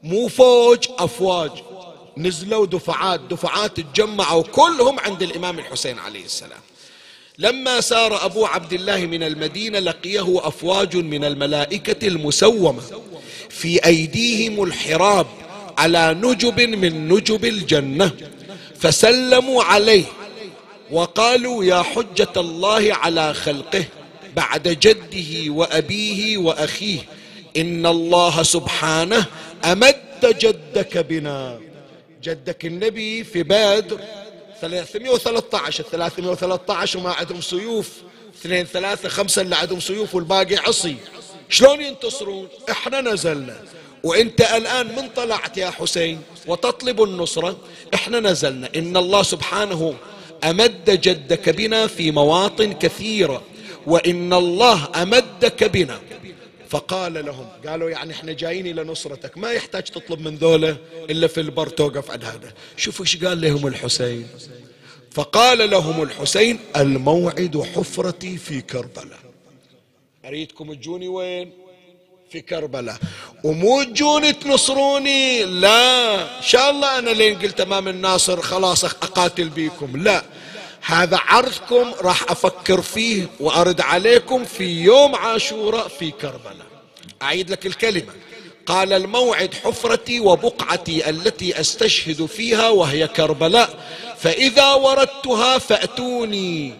مو فوج أفواج. نزلوا دفعات دفعات تجمعوا كلهم عند الإمام الحسين عليه السلام. لما سار أبو عبد الله من المدينة لقيه أفواج من الملائكة المسومة في أيديهم الحراب على نجب من نجب الجنة فسلموا عليه وقالوا يا حجة الله على خلقه بعد جده وأبيه وأخيه إن الله سبحانه أمد جدك بنا. جدك النبي في بدر 313 313 وما عندهم سيوف اثنين ثلاثة خمسة اللي عندهم سيوف والباقي عصي. شلون ينتصرون؟ إحنا نزلنا. وإنت الآن من طلعت يا حسين وتطلب النصرة؟ إحنا نزلنا. إن الله سبحانه أمد جدك بنا في مواطن كثيرة. وإن الله امد ودك بنا فقال لهم قالوا يعني إحنا جايين إلى نصرتك ما يحتاج تطلب من ذولا إلا في البر توقف عند هذا. شوفوا إيش قال لهم الحسين. فقال لهم الحسين الموعد حفرتي في كربلاء. أريدكم تجوني وين؟ في كربلاء. ومو تجوني تنصروني؟ لا. إن شاء الله أنا لين قلت أمام الناصر خلاص أقاتل بيكم. لا. هذا عرضكم راح أفكر فيه وأرد عليكم في يوم عاشوراء في كربلاء. أعيد لك الكلمة. قال الموعد حفرتي وبقعتي التي أستشهد فيها وهي كربلاء. فإذا وردتها فأتوني.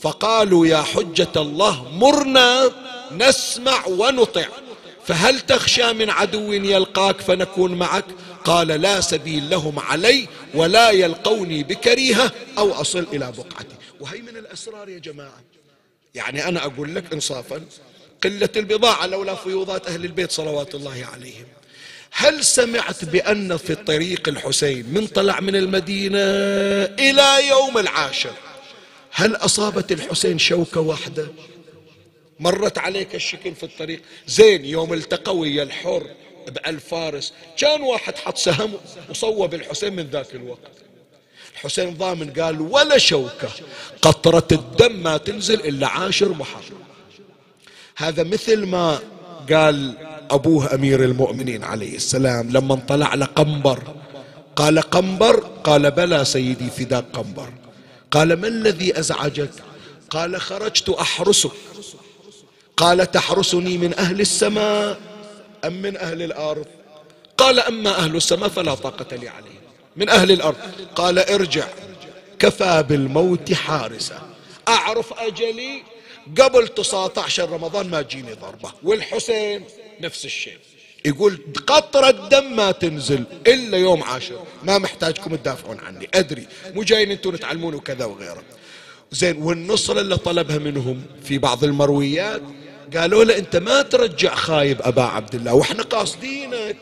فقالوا يا حجة الله مرنا نسمع ونطع. فهل تخشى من عدو يلقاك فنكون معك؟ قال لا سبيل لهم علي ولا يلقوني بكريهة أو أصل إلى بقعتي. وهي من الأسرار يا جماعة يعني أنا أقول لك إنصافا قلة البضاعة لولا فيوضات أهل البيت صلوات الله عليهم. هل سمعت بأن في الطريق الحسين من طلع من المدينة إلى يوم العاشر هل أصابت الحسين شوكة واحدة؟ مرت عليك الشكل في الطريق. زين يوم التقى ويا الحر بألفارس. كان واحد حط سهم وصوب الحسين من ذاك الوقت. الحسين ضامن قال ولا شوكة. قطرة الدم ما تنزل إلا عاشر محرم. هذا مثل ما قال أبوه أمير المؤمنين عليه السلام لما طلع لقنبر. قال قنبر؟ قال بلى سيدي فداك قنبر. قال ما الذي أزعجك؟ قال خرجت أحرسك. قال تحرسني من أهل السماء. أم من أهل الأرض؟ قال أما أهل السماء فلا طاقة لي عليهم. من أهل الأرض. قال ارجع. كفى بالموت حارسا. أعرف أجلي؟ قبل 19 رمضان ما تجيني ضربة. والحسين نفس الشيء. يقول قطرة دم ما تنزل إلا يوم عاشر. ما محتاجكم تدافعون عني. أدري. مو جايين أنتم تعلمون وكذا وغيره. زين والنصرة اللي طلبها منهم في بعض المرويات قالوا له انت ما ترجع خايب ابا عبد الله وإحنا قاصدينك.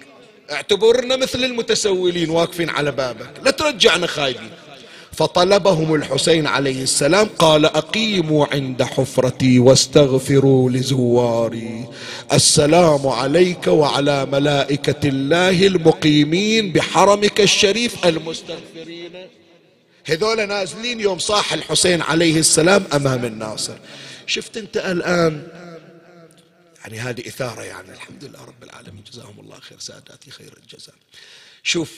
اعتبرنا مثل المتسولين واقفين على بابك لا ترجعنا خايبين. فطلبهم الحسين عليه السلام قال أقيموا عند حفرتي واستغفروا لزواري. السلام عليك وعلى ملائكة الله المقيمين بحرمك الشريف المستغفرين. هذول نازلين يوم صاح الحسين عليه السلام أمام الناصر. شفت أنت الآن يعني هذه إثارة يعني. الحمد لله رب العالمين. جزاهم الله خير. ساداتي خير الجزاء. شوف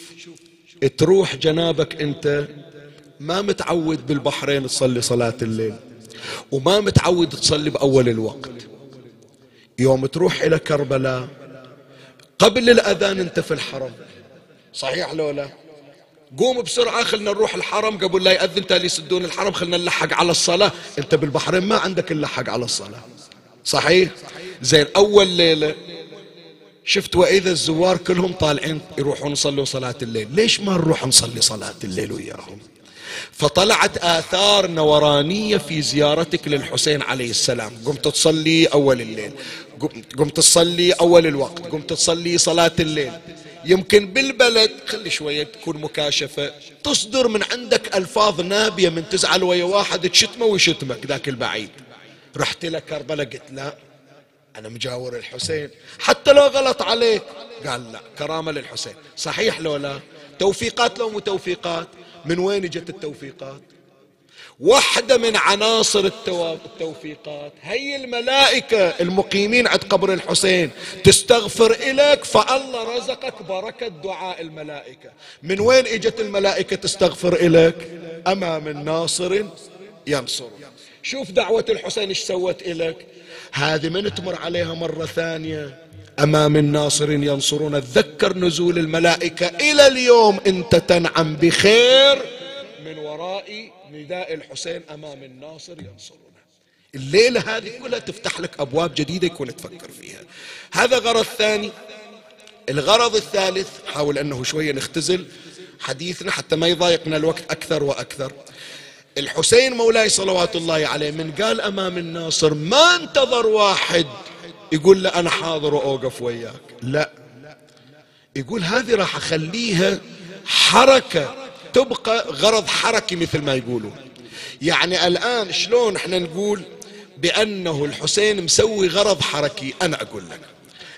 تروح جنابك أنت ما متعود بالبحرين تصلي صلاة الليل وما متعود تصلي بأول الوقت. يوم تروح إلى كربلاء قبل الأذان أنت في الحرم. صحيح لو لا؟ قوم بسرعة خلنا نروح الحرم. قبل لا يأذن تالي يسدون الحرم خلنا نلحق على الصلاة. أنت بالبحرين ما عندك اللحق على الصلاة. صحيح؟ زين أول ليلة شفت وإذا الزوار كلهم طالعين يروحون يصلوا صلاة الليل. ليش ما نروح نصلي صلاة الليل وياهم؟ فطلعت آثار نورانية في زيارتك للحسين عليه السلام. قمت تصلي أول الليل. قمت تصلي أول الوقت. قمت تصلي صلاة الليل. يمكن بالبلد خلي شوية تكون مكاشفة. تصدر من عندك ألفاظ نابية من تزعل ويا واحد تشتمه ويشتمك ذاك البعيد. رحت لك كربلاء قلت لا أنا مجاور الحسين. حتى لو غلط عليك قال لا كرامة للحسين. صحيح لو لا؟ توفيقات لو مو توفيقات؟ من وين جت التوفيقات؟ واحدة من عناصر التوفيقات هي الملائكة المقيمين عند قبر الحسين. تستغفر إليك فالله رزقك بركة دعاء الملائكة. من وين إجت الملائكة تستغفر إليك؟ أمام الناصر ينصر. شوف دعوة الحسين إيش سوت إليك هذه من تمر عليها مرة ثانية. أمام الناصر ينصرون. تذكر نزول الملائكة إلى اليوم. أنت تنعم بخير. من وراء نداء الحسين أمام الناصر ينصرون الليلة هذه كلها تفتح لك أبواب جديدة يكون تفكر فيها. هذا غرض ثاني. الغرض الثالث حاول أنه شوية نختزل حديثنا حتى ما يضايقنا الوقت أكثر وأكثر. الحسين مولاي صلوات الله عليه من قال أمام الناصر ما انتظر واحد. يقول له أنا حاضر وأوقف وياك. لا. يقول هذه راح أخليها حركة تبقى غرض حركي مثل ما يقولون. يعني الآن شلون إحنا نقول بأنه الحسين مسوي غرض حركي؟ أنا أقول لك.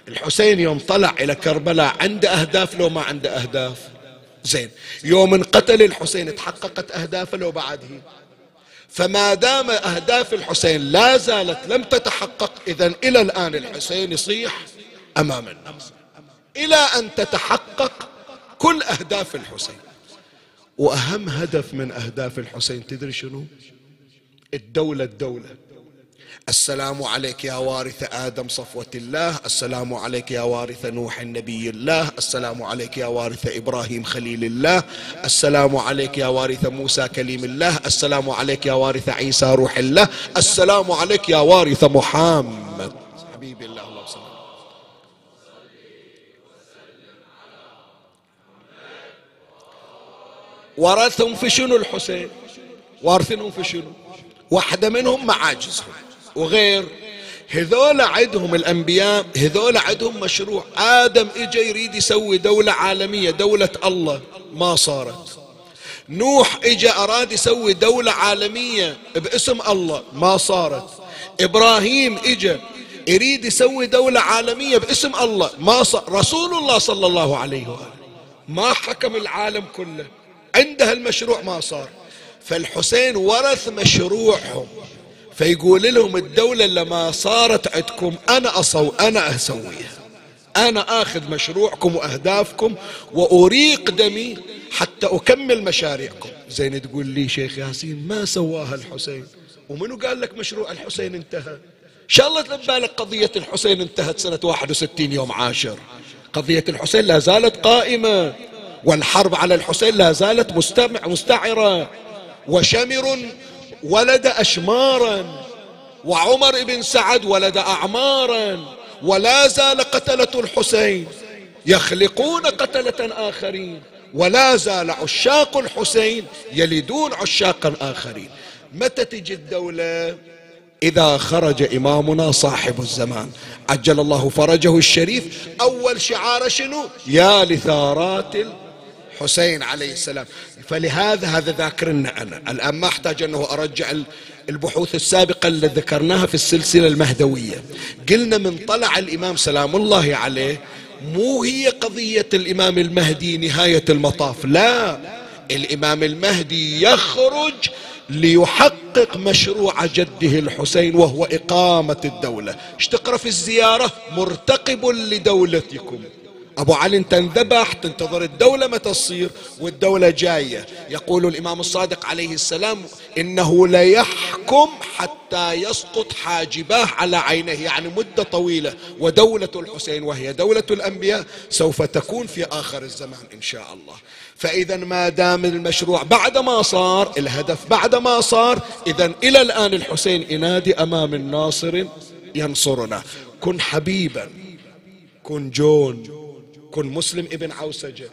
الحسين يوم طلع إلى كربلاء عنده أهداف لو ما عنده أهداف. زين. يوم انقتل الحسين تحققت أهدافه لو بعده. فما دام أهداف الحسين لا زالت لم تتحقق إذا إلى الآن الحسين يصيح أمام الناس. إلى أن تتحقق كل أهداف الحسين. وأهم هدف من أهداف الحسين تدري شنو؟ الدولة الدولة. السلام عليك يا وارث آدم صفوة الله. السلام عليك يا وارث نوح النبي الله. السلام عليك يا وارث إبراهيم خليل الله. السلام عليك يا وارث موسى كليم الله. السلام عليك يا وارث عيسى روح الله. السلام عليك يا وارث محمد. حبيبي الله الله وسلم. ورثهم في شنو الحسين؟ وارثينهم في شنو؟ واحدة منهم معاجزهم. وغير. هذول عندهم الأنبياء هذول عندهم مشروع. آدم إجا يريد يسوي دولة عالمية دولة الله. ما صارت. نوح إجا أراد يسوي دولة عالمية باسم الله. ما صارت. إبراهيم إجا يريد يسوي دولة عالمية باسم الله. ما صار رسول الله صلى الله عليه وآله. ما حكم العالم كله. عنده المشروع ما صار. فالحسين ورث مشروعهم. فيقول لهم الدولة لما صارت عندكم أنا أصو أنا أسويها. أنا آخذ مشروعكم وأهدافكم وأريق دمي حتى أكمل مشاريعكم. زين تقول لي شيخ ياسين ما سواها الحسين؟ ومنو قال لك مشروع الحسين انتهى؟ إن شاء الله بالك قضية الحسين انتهت سنة 61 يوم عاشر. قضية الحسين لا زالت قائمة والحرب على الحسين لا زالت مستمع مستعرة. وشمر ولد أشمارا وعمر بن سعد ولد أعمارا ولا زال قتلة الحسين يخلقون قتلة آخرين ولا زال عشاق الحسين يلدون عشاقا آخرين. متى تجي الدولة؟ إذا خرج إمامنا صاحب الزمان. عجل الله فرجه الشريف. أول شعار شنو؟ يا لثارات حسين عليه السلام. فلهذا هذا ذاكرنا أنا. الآن ما أحتاج أنه أرجع البحوث السابقة اللي ذكرناها في السلسلة المهدوية. قلنا من طلع الإمام سلام الله عليه مو هي قضية الإمام المهدي نهاية المطاف لا. الإمام المهدي يخرج ليحقق مشروع جده الحسين وهو إقامة الدولة. إيش تقرأ في الزيارة؟ مرتقب لدولتكم. أبو علي انت انذبح تنتظر الدولة متى تصير والدولة جاية. يقول الإمام الصادق عليه السلام إنه ليحكم حتى يسقط حاجباه على عينه يعني مدة طويلة. ودولة الحسين وهي دولة الأنبياء سوف تكون في آخر الزمان إن شاء الله. فإذا ما دام المشروع بعد ما صار الهدف بعد ما صار إذا إلى الآن الحسين ينادي أمام الناصر ينصرنا. كن حبيبا كن جون. كن مسلم ابن عوسجة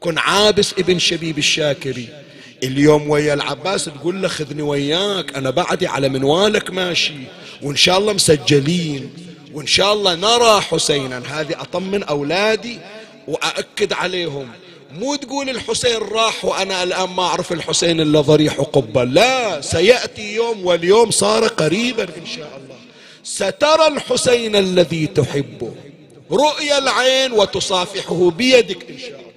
كن عابس ابن شبيب الشاكري. اليوم ويا العباس تقول له خذني وياك أنا بعدي على منوالك ماشي. وإن شاء الله مسجلين وإن شاء الله نرى حسينا. هذه أطمن أولادي وأأكد عليهم. مو تقول الحسين راح وأنا الآن ما أعرف الحسين إلا ضريح قبة لا سيأتي يوم واليوم صار قريبا إن شاء الله. سترى الحسين الذي تحبه. رؤيا العين وتصافحه بيدك إن شاء الله.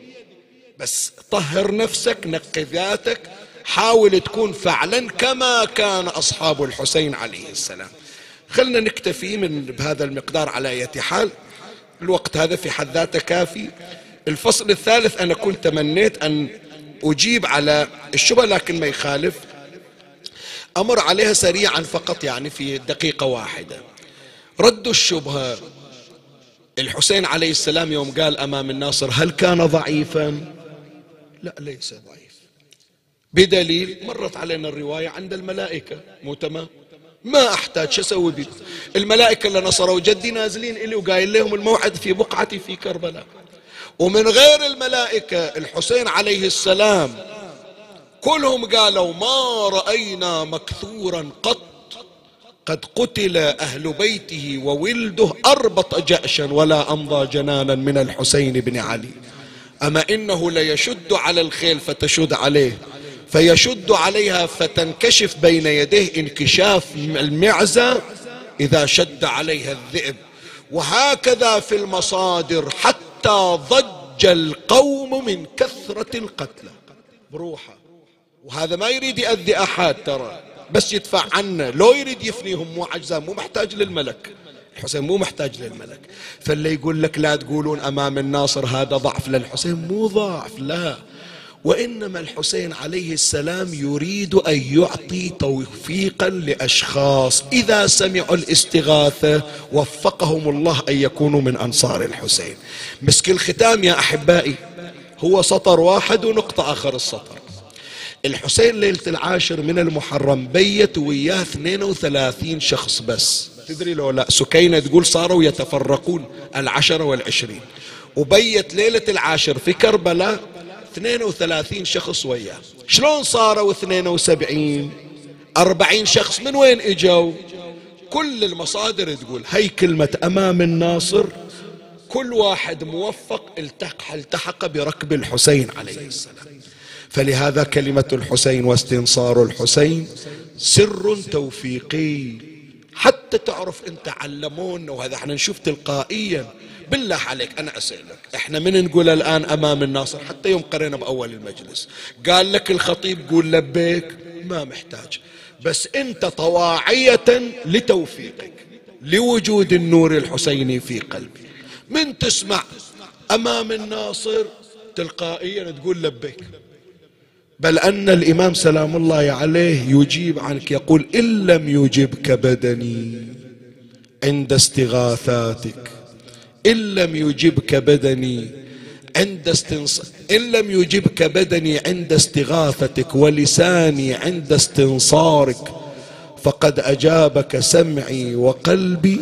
بس طهر نفسك نقي ذاتك حاول تكون فعلا كما كان أصحاب الحسين عليه السلام. خلنا نكتفي من بهذا المقدار على أي حال. الوقت هذا في حد ذاته كافي. الفصل الثالث أنا كنت تمنيت أن أجيب على الشبهة لكن ما يخالف. أمر عليها سريعا فقط يعني في دقيقة واحدة. رد الشبهة الحسين عليه السلام يوم قال أمام الناصر هل كان ضعيفا؟ لا ليس ضعيف. بدليل مرت علينا الرواية عند الملائكة. مو تمام؟ ما أحتاج شو أسوي الملائكة اللي نصروا جدي نازلين إلي وقايل لهم الموعد في بقعتي في كربلاء. ومن غير الملائكة الحسين عليه السلام كلهم قالوا ما رأينا مكثورا قط. قد قتل أهل بيته وولده أربط جأشا ولا أمضى جنانا من الحسين بن علي. أما إنه ليشد على الخيل فتشد عليه فيشد عليها فتنكشف بين يديه انكشاف المعزة إذا شد عليها الذئب. وهكذا في المصادر حتى ضج القوم من كثرة القتلى. بروحه. وهذا ما يريد يأذي أحد ترى. بس يدفع عنه لو يريد يفنيهم مو عجزان مو محتاج للملك. الحسين مو محتاج للملك. فاللي يقول لك لا تقولون أمام الناصر هذا ضعف للحسين مو ضعف لا. وإنما الحسين عليه السلام يريد أن يعطي توفيقا لأشخاص. إذا سمعوا الاستغاثة وفقهم الله أن يكونوا من أنصار الحسين. مسك الختام يا أحبائي هو سطر واحد ونقطة آخر السطر. الحسين ليلة العاشر من المحرم بيت وياه 32 شخص بس. تدري لو لا سكينة تقول صاروا يتفرقون العشرة والعشرين. وبيت ليلة العاشر في كربلاء 32 شخص وياه. شلون صاروا 72 40 شخص من وين إجوا؟ كل المصادر تقول هي كلمة أمام الناصر. كل واحد موفق التحق, التحق بركب الحسين عليه السلام. فلهذا كلمة الحسين واستنصار الحسين سر توفيقي. حتى تعرف انت علمونا وهذا إحنا نشوف تلقائيا. بالله عليك أنا أسألك إحنا من نقول الآن أمام الناصر؟ حتى يوم قرينا بأول المجلس. قال لك الخطيب قول لبيك ما محتاج. بس أنت طواعية لتوفيقك لوجود النور الحسيني في قلبي. من تسمع أمام الناصر تلقائيا تقول لبيك. بل أن الإمام سلام الله عليه يجيب عنك يقول إن لم يجبك بدني عند استغاثاتك إن لم يجبك بدني عند استنص... إن لم يجبك بدني عند استغاثتك ولساني عند استنصارك فقد أجابك سمعي وقلبي.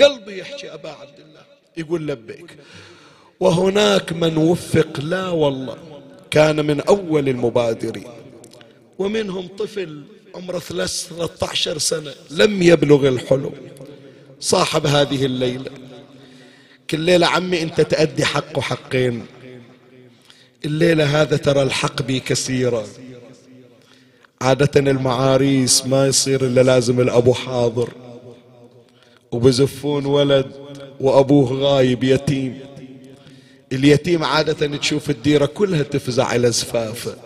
قلبي يحكي أبا عبد الله يقول لبيك وهناك من وفق لا والله. كان من أول المبادرين. ومنهم طفل عمره 13 سنة لم يبلغ الحلم. صاحب هذه الليلة كل ليلة عمي أنت تأدي حق وحقين. الليلة هذا ترى الحق بي كثيرا. عادة المعاريس ما يصير إلا لازم الأبو حاضر. وبزفون ولد وأبوه غايب يتيم. اليتيم عادة تشوف الديرة كلها تفزع إلى زفافه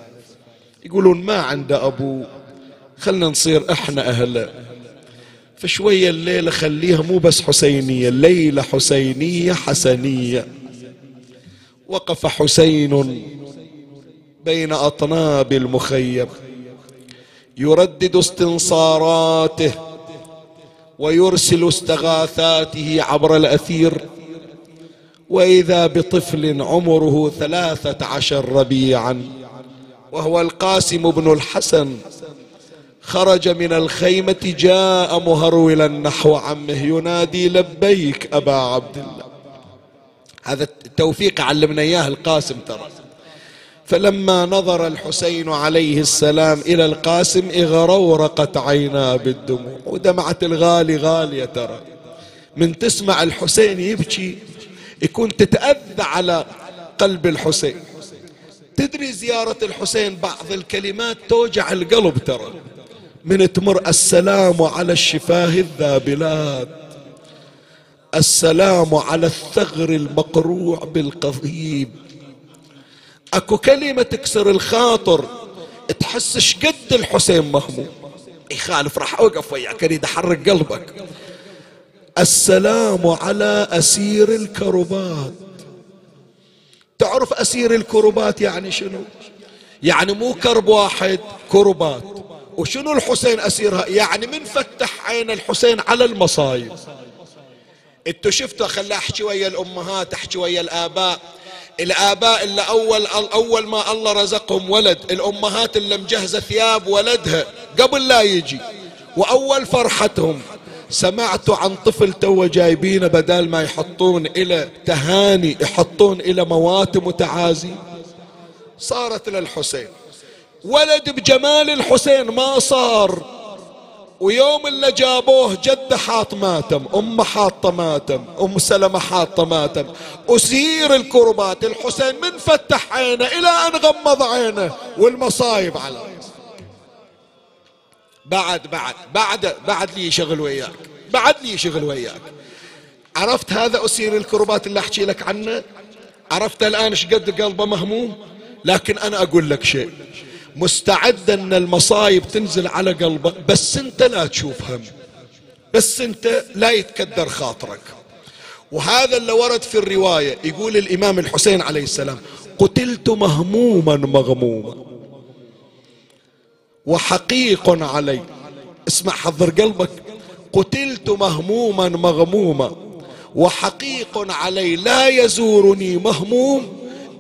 يقولون ما عنده أبو خلنا نصير إحنا أهله فشوية الليلة خليها مو بس حسينية الليلة حسينية حسنية. وقف حسين بين أطناب المخيم. يردد استنصاراته ويرسل استغاثاته عبر الأثير. وإذا بطفل عمره ثلاثة عشر ربيعا وهو القاسم بن الحسن خرج من الخيمة جاء مهرولا نحو عمه ينادي لبيك أبا عبد الله. هذا التوفيق علمنا إياه القاسم ترى. فلما نظر الحسين عليه السلام إلى القاسم اغرورقت عيناه بالدموع. ودمعة الغالي غالية ترى. من تسمع الحسين يبكي يكون تتأذى على قلب الحسين. تدري زيارة الحسين بعض الكلمات توجع القلب ترى. من تمر السلام على الشفاه الذابلات السلام على الثغر المقروع بالقضيب. أكو كلمة تكسر الخاطر تحس شقد الحسين مهموم. يخالف راح أوقف وياك أريد احرك قلبك. السلام على أسير الكربات. تعرف أسير الكربات يعني شنو؟ يعني مو كرب واحد كربات. وشنو الحسين أسيرها؟ يعني من فتح عين الحسين على المصايب. انتو شفتوا خلى أحكي ويا الأمهات أحكي ويا الآباء. الآباء اللي اول أول ما الله رزقهم ولد الأمهات اللي مجهزة ثياب ولدها قبل لا يجي. وأول فرحتهم. سمعت عن طفل تو جايبينه بدال ما يحطون إلى تهاني يحطون إلى مواتم وتعازي صارت للحسين. ولد بجمال الحسين ما صار. ويوم اللي جابوه جده حاط ماتم امه حاطة ماتم أم سلمة حاطة ماتم. أسير الكربات الحسين من فتح عينه إلى أن غمض عينه والمصايب على. بعد بعد بعد بعد لي شغل وياك. بعد لي شغل وياك. عرفت هذا أسير الكربات اللي أحكي لك عنه؟ عرفت الآن إيش قد قلبه مهموم؟ لكن أنا أقول لك شيء. مستعد إن المصايب تنزل على قلبه بس أنت لا تشوف هم. بس أنت لا يتكدر خاطرك. وهذا اللي ورد في الرواية يقول الإمام الحسين عليه السلام قتلت مهموما مغموما. وحقيق علي اسمع حضر قلبك. قتلت مهموما مغموما وحقيق علي لا يزورني مهموم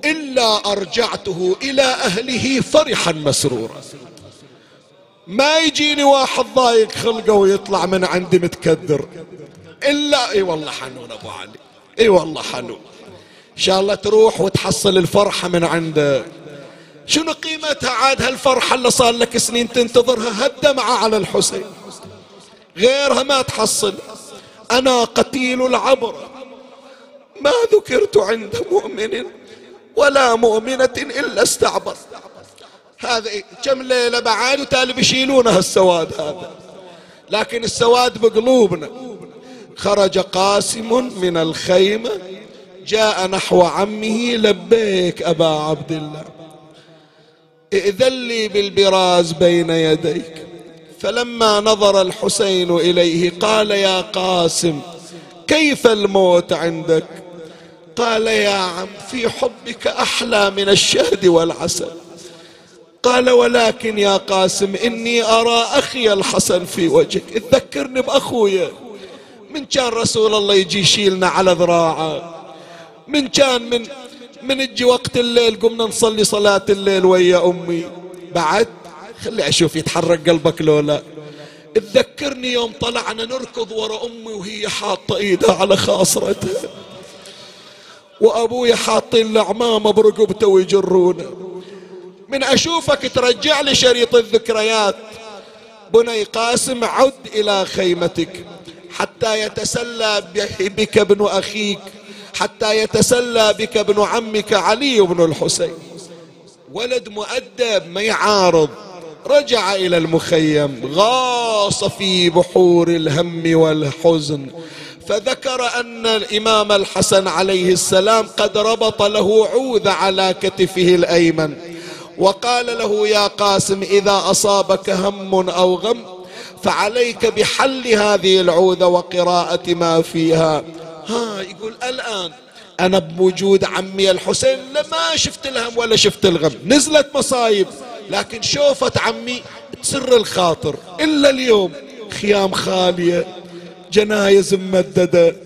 إلا أرجعته إلى أهله فرحا مسرورا. ما يجيني واحد ضايق خلقه ويطلع من عندي متكدر إلا إي والله حنون أبو علي إي والله حنون. إن شاء الله تروح وتحصل الفرحة من عنده. شنو قيمتها عاد هالفرحة اللي صار لك سنين تنتظرها هالدمعة على الحسين؟ غيرها ما تحصل. أنا قتيل العبر. ما ذكرت عند مؤمن ولا مؤمنة إلا استعبر. هذا كم ليلة بعد وتالي بيشيلونها السواد هذا. لكن السواد بقلوبنا. خرج قاسم من الخيمة جاء نحو عمه لبيك أبا عبد الله. ائذن لي بالبراز بين يديك. فلما نظر الحسين إليه قال يا قاسم كيف الموت عندك؟ قال يا عم في حبك أحلى من الشهد والعسل قال ولكن يا قاسم إني أرى أخي الحسن في وجهك. تذكرني بأخويا من كان رسول الله يجي يشيلنا على ذراعه؟ من كان من من أجي وقت الليل قمنا نصلي صلاة الليل ويا أمي. بعد خلي أشوف يتحرك قلبك لولا تذكرني يوم طلعنا نركض ورا أمي وهي حاطة إيدها على خاصرتها. وأبوي حاطين العمامة برقبته ويجرونه. من أشوفك ترجع لي شريط الذكريات. بني قاسم عد إلى خيمتك. حتى يتسلى بك ابن أخيك. حتى يتسلى بك ابن عمك علي بن الحسين. ولد مؤدب ما يعارض. رجع إلى المخيم غاص في بحور الهم والحزن. فذكر أن الإمام الحسن عليه السلام قد ربط له عوذ على كتفه الأيمن. وقال له يا قاسم إذا أصابك هم أو غم فعليك بحل هذه العوذة وقراءة ما فيها. ها يقول الآن أنا بوجود عمي الحسين لما شفت الهم ولا شفت الغم. نزلت مصايب لكن شوفت عمي تسر الخاطر. إلا اليوم خيام خالية جنايز ممددة.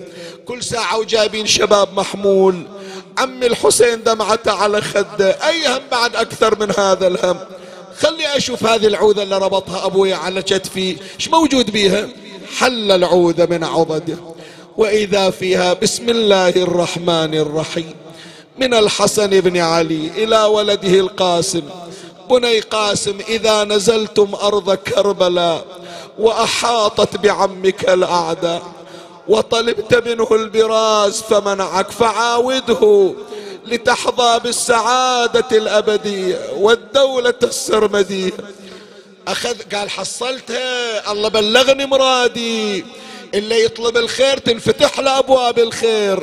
كل ساعة وجايبين شباب محمول. عمي الحسين دمعته على خده. أي هم بعد أكثر من هذا الهم؟ خلي أشوف هذه العودة اللي ربطها أبوي على كتفي إيش موجود بيها؟ حل العودة من عضده. وإذا فيها بسم الله الرحمن الرحيم. من الحسن بن علي إلى ولده القاسم. بني قاسم إذا نزلتم أرض كربلاء وأحاطت بعمك الأعداء وطلبت منه البراز فمنعك فعاوده لتحظى بالسعادة الأبدية والدولة السرمدية. أخذ قال حصلتها الله بلغني مرادي. اللي يطلب الخير تنفتح له أبواب الخير.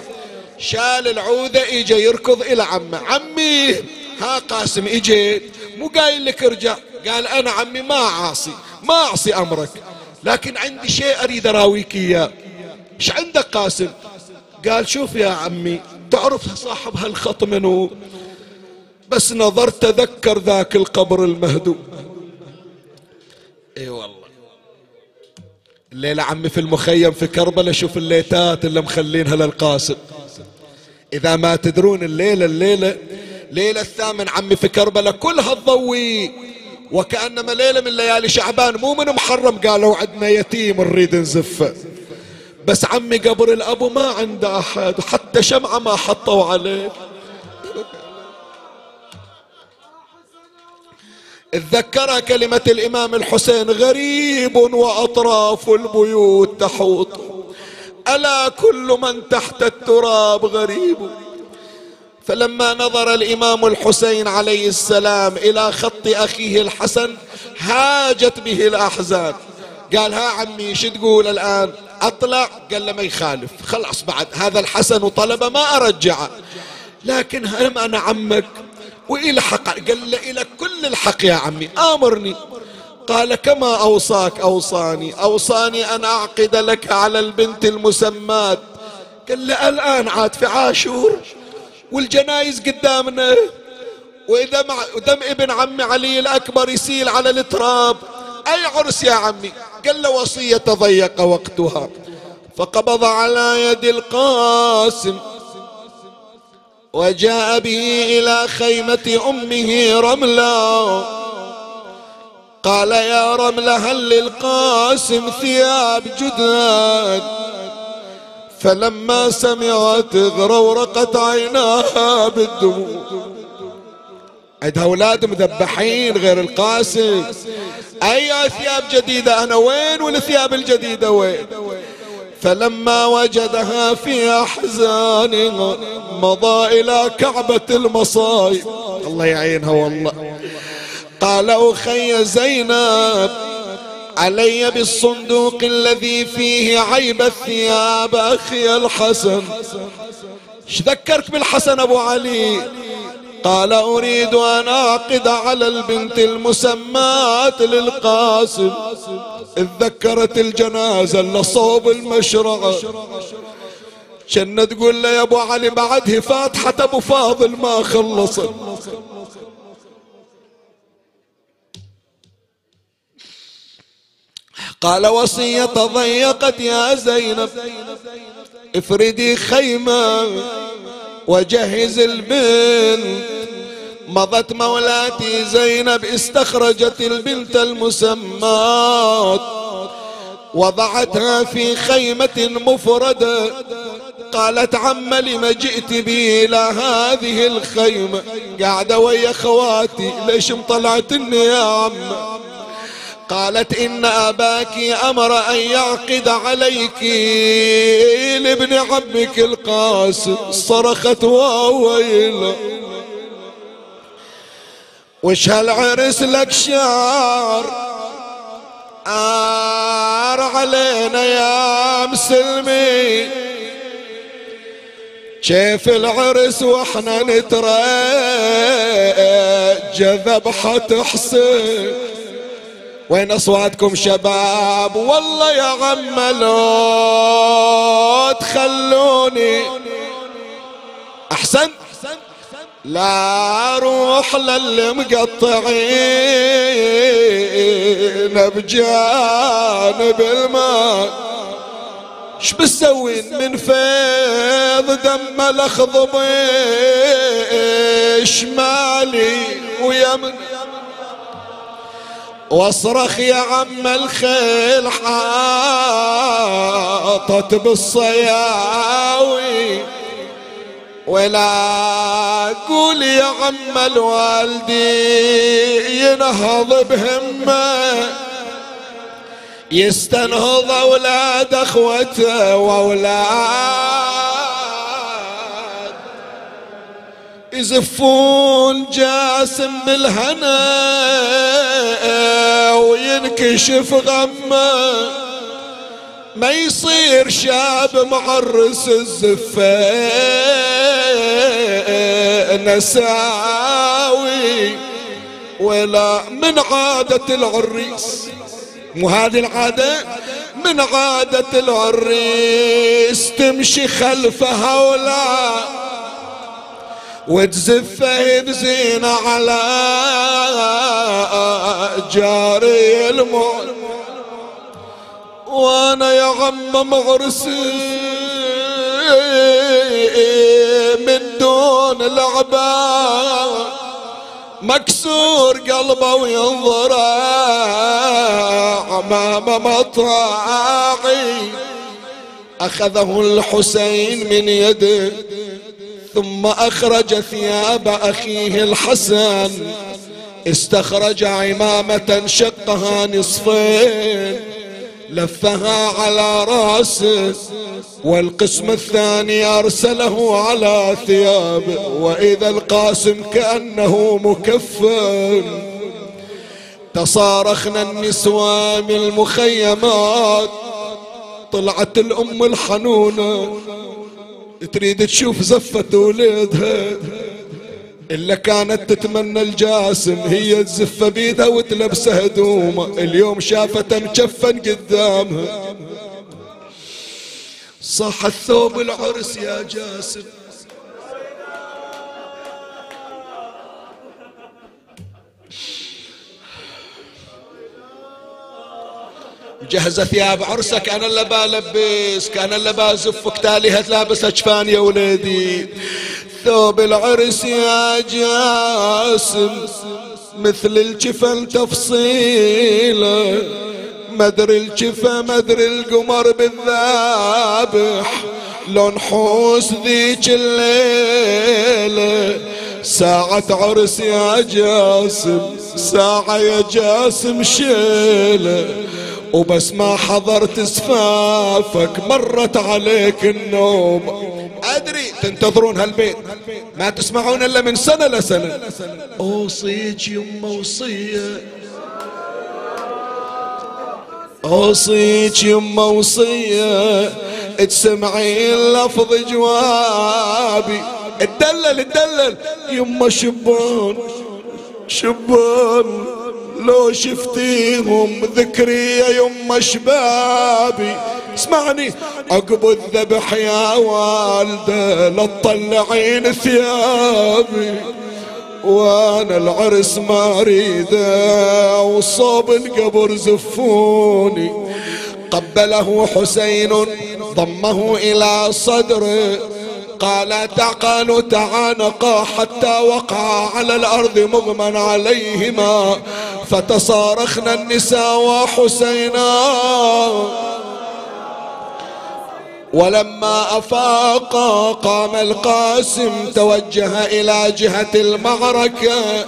شال العودة إجا يركض إلى عمه. عمي ها قاسم إجي مو قايل لك ارجع. قال أنا عمي ما عاصي ما أعصي أمرك. لكن عندي شيء أريد أراويك إياه. إيش عندك قاسم؟ قال شوف يا عمي تعرف صاحب هالخط منو بس نظرت تذكر ذاك القبر المهدوم. اي والله. الليلة عمي في المخيم في كربلاء شوف الليتات اللي مخلينها للقاسم. إذا ما تدرون الليلة الليلة ليلة الثامن عمي في كربلاء كلها تضوي. وكأنما ليلة من ليالي شعبان مو من محرم قالوا عندنا يتيم نريد نزفه بس عمي قبر الأبو ما عنده أحد حتى شمعة ما حطوا عليه. تذكر كلمة الإمام الحسين غريب وأطراف البيوت تحوط. ألا كل من تحت التراب غريب؟ فلما نظر الإمام الحسين عليه السلام إلى خط أخيه الحسن هاجت به الأحزان قال ها عمي شو تقول الآن؟ أطلع. قال له ما يخالف. خلاص بعد. هذا الحسن طلب ما أرجعه. لكن هم أنا عمك وإلى حق. قال له إلى كل الحق يا عمي. آمرني. قال كما أوصاك أوصاني. أوصاني أن أعقد لك على البنت المسمات. قال له الآن عاد في عاشور. والجنايز قدامنا. وإذا دم ابن عمي علي الأكبر يسيل على التراب. أي عرس يا عمي؟ قال له وصية ضيق وقتها. فقبض على يد القاسم. وجاء به إلى خيمة أمه رملة قال يا رملة هل للقاسم ثياب جداد فلما سمعت غرورقت عيناها بالدموع. عندها أولاد مذبحين غير القاسم. أي ثياب جديدة؟ أنا وين؟ والثياب الجديدة وين؟ فلما وجدها في احزانها مضى إلى كعبة المصايب. الله يعينها والله. قال أخي زينب علي بالصندوق الذي فيه عيب الثياب أخي الحسن. إيش ذكرك بالحسن أبو علي؟ قال أريد أن أعقد على البنت المسماة للقاسم. اتذكرت الجنازة اللي صوب المشرعة شنة تقول له يا أبو علي بعده فاتحة أبو فاضل ما خلصت. قال وصية ضيقت يا زينب. افردي خيمة. وجهز البنت. مضت مولاتي زينب استخرجت البنت المسمات. وضعتها في خيمة مفردة. قالت عم لم جئت بي إلى هذه الخيمة؟ قاعدة ويا خواتي ليش مطلعتني يا عم؟ قالت إن أباك أمر أن يعقد عليك لابن عمك القاسم صرخت وويله وش هالعرس لك شعر؟ آر علينا يا مسلمي. كيف العرس وإحنا نترى ذبحة حسين؟ وين أصواتكم شباب؟ والله يا عم لو تخلوني احسنت لا روح للمقطعين بجانب الماء. إيش بتسوين؟ من فيض دم الاخضب شمالي ويمن. واصرخ يا عم الخيل حاطت بالصياوي. ولا قول يا عم الوالدي ينهض بهمة يستنهض أولاد أخوته واولاد يزفون جاسم بالهنا وينكشف غمه. ما يصير شاب معرس الزفة نساوي ولا من عادة العريس. مو هذه العادة؟ من عادة العريس تمشي خلفها ولا وتزفه بزينة على جاري الموت. وأنا يا غم مغرسي من دون العباد مكسور قلبه وينظر أمام مطاعي. أخذه الحسين من يده. ثم أخرج ثياب أخيه الحسن. استخرج عمامة شقها نصفين لفها على راسه والقسم الثاني أرسله على ثيابه وإذا القاسم كأنه مكفن. تصارخنا النسوان بالمخيمات طلعت الأم الحنونة تريد تشوف زفة وليدها. إلا كانت تتمنى الجاسم هي تزف بيدها وتلبسه هدومه اليوم شافته مجفن قدامها. صح الثوب العرس يا جاسم. مجهزة ثياب عرسك أنا اللي بلبسك أنا اللي بزفك تاليها لابس أجفان يا وليدي. ثوب العرس يا جاسم مثل الجفن تفصيله. مدري الجفا مدري القمر بالذابح. لو نحوس ذيك الليلة. ساعة عرس يا جاسم ساعة يا جاسم شيلة. وبس ما حضرت سفافك مرت عليك النوم. أدري تنتظرون هالبيت. ما تسمعون إلا من سنة لسنة. أوصيك يمه وصيه أوصيك يمه وصيه تسمعين لفظ جوابي. اتدلل اتدلل. يمه شبان شبان. لو شفتيهم ذكري يا يما شبابي اسمعني. عقب الذبح يا والده لا تطلعين ثيابي. وأنا العرس ما اريده وصوب القبر زفوني. قبله حسين ضمه إلى صدره. قال تعقل تعانقا حتى وقع على الأرض مغمى عليهما فتصارخنا النساء وحسينا. ولما أفاق قام القاسم توجه إلى جهة المعركة.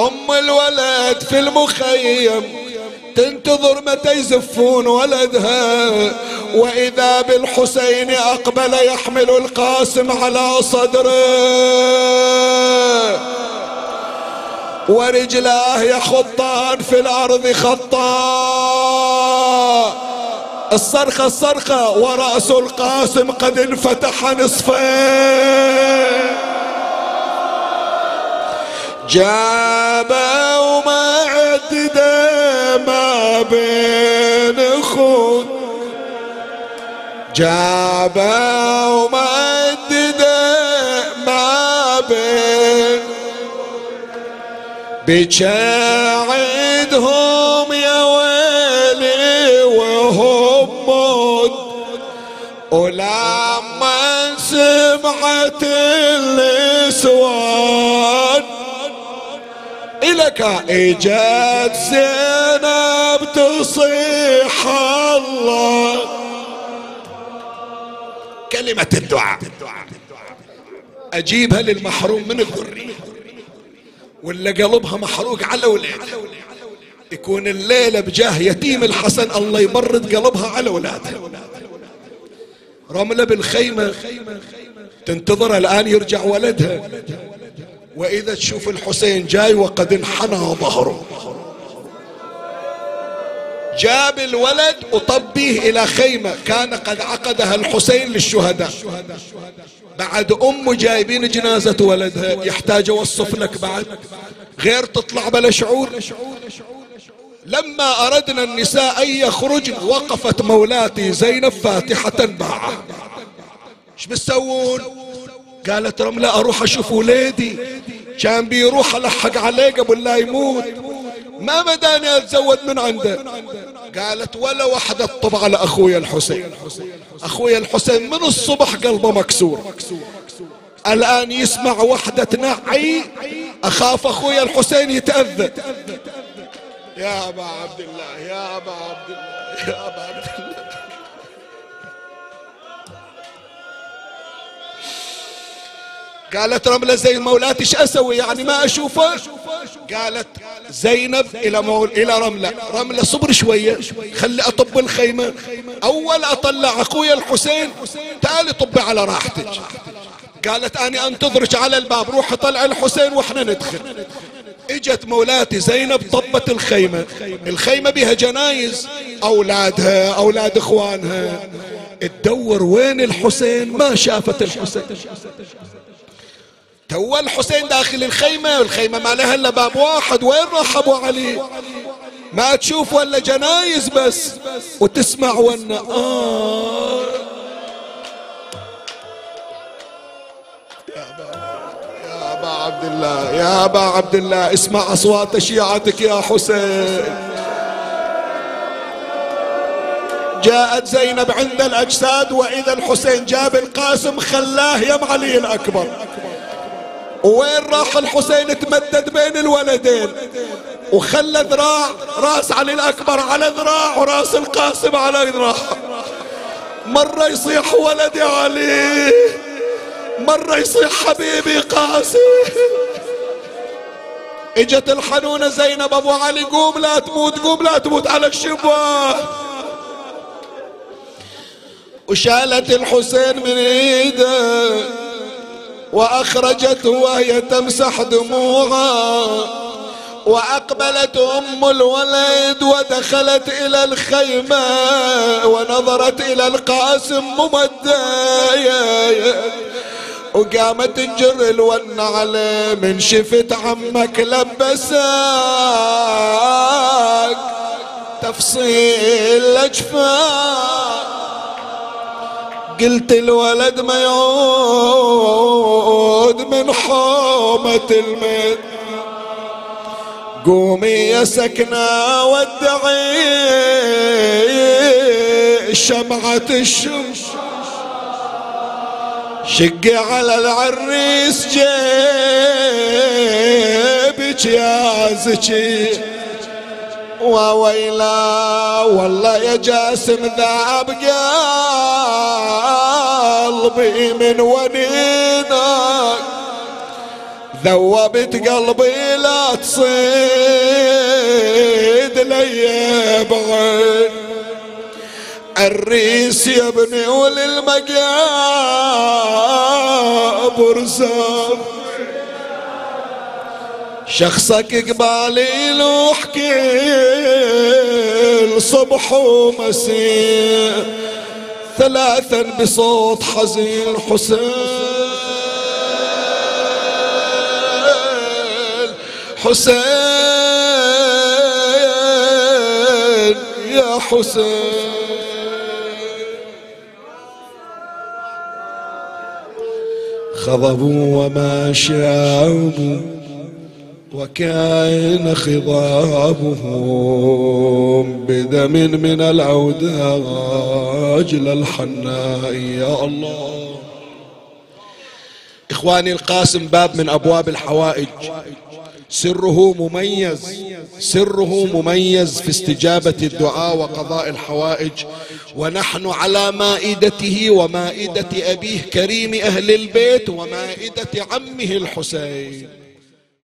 أم الولد في المخيم تنتظر متى يزفون ولدها. وإذا بالحسين أقبل يحمل القاسم على صدره. ورجلاه يخطان في الأرض خطا. الصرخة الصرخة ورأس القاسم قد انفتح نصفين جاب ومعدد ما بين خود جاب ومعدد ما بين. بجاعدهم يا ويلي وهم مد. ولما سمعت النسوان إلك إجت زينب تصيح الله. كلمة الدعاء. أجيبها للمحروم من الذرية. ولا قلبها محروق على ولاد يكون الليلة بجاه يتيم الحسن الله يبرد قلبها على ولادها رملة بالخيمة تنتظر الآن يرجع ولدها. وإذا تشوف الحسين جاي وقد انحنى ظهره. جاب الولد وطبيه إلى خيمة. كان قد عقدها الحسين للشهداء. بعد أمه جايبين جنازة ولدها. يحتاج أوصف لك بعد. غير تطلع بلا شعور. لما أردنا النساء أن يخرجن وقفت مولاتي زينب فاتحة باعة. إيش بتسوون؟ قالت رملة أروح أشوف وليدي كان بيروح ألحق عليه قبل لا يموت. ما بداني أتزود من عنده. قالت ولا وحدة طب على أخويا الحسين. أخويا الحسين من الصبح قلبه مكسور. الآن يسمع وحدة تنعي أخاف أخويا الحسين يتأذى. يا أبا عبد الله يا أبا عبد الله يا أبا عبد الله. قالت رملة زي مولاتي إيش أسوي؟ يعني ما أشوفه. قالت زينب إلى مول إلى رملة. رملة صبر شوية. خلي أطب الخيمة. أول أطلع اخويا الحسين تعالي طبي على راحتك. قالت اني أنتظرك على الباب. روحي طلع الحسين وإحنا ندخل. إجت مولاتي زينب طبت الخيمة. الخيمة بها جنايز. أولادها أولاد إخوانها. تدور وين الحسين؟ ما شافت الحسين. تو الحسين داخل الخيمة الخيمة ما لها إلا باب واحد. وين راح أبو علي؟ ما تشوف ولا جنايز بس. وتسمع ونا آه. يا أبا عبد الله يا أبا عبد الله اسمع أصوات شيعتك يا حسين. جاءت زينب عند الأجساد وإذا الحسين جاب القاسم خلاه يم علي الأكبر. وين راح الحسين تمدد بين الولدين؟ وخلى ذراع راس علي الأكبر على ذراع وراس القاسم على ذراع. مرة يصيح ولدي علي مرة يصيح حبيبي قاسم. إجت الحنونة زينب أبو علي قوم لا تموت قوم لا تموت على الشباك وشالت الحسين من إيده. واخرجته وهي تمسح دموعها وأقبلت أم الولد ودخلت إلى الخيمة ونظرت إلى القاسم ممدايه وقامت تجر الون عليه من شفت عمك لبسك تفصيل الاجفاف قلت الولد ما يعود من حومة الميت قومي يا سكنة ودعي شمعة الشمس. شقي على العريس جيبك يا زكي. وويلا والله يا جاسم ذاب قلبي من ونينك ذوبت قلبي لا تصيد لي بعين. الريس يا ابني وللمقابر زاب شخصك قبالي لو حكي صبح ومسيء. ثلاثا بصوت حزين حسين. حسين يا حسين. خضبوا وما شابوا وكان خضابهم بدم من العوداج للحناء يا الله. إخواني القاسم باب من أبواب الحوائج. سره مميز. سره مميز في استجابة الدعاء وقضاء الحوائج. ونحن على مائدته ومائدة أبيه كريم أهل البيت ومائدة عمه الحسين.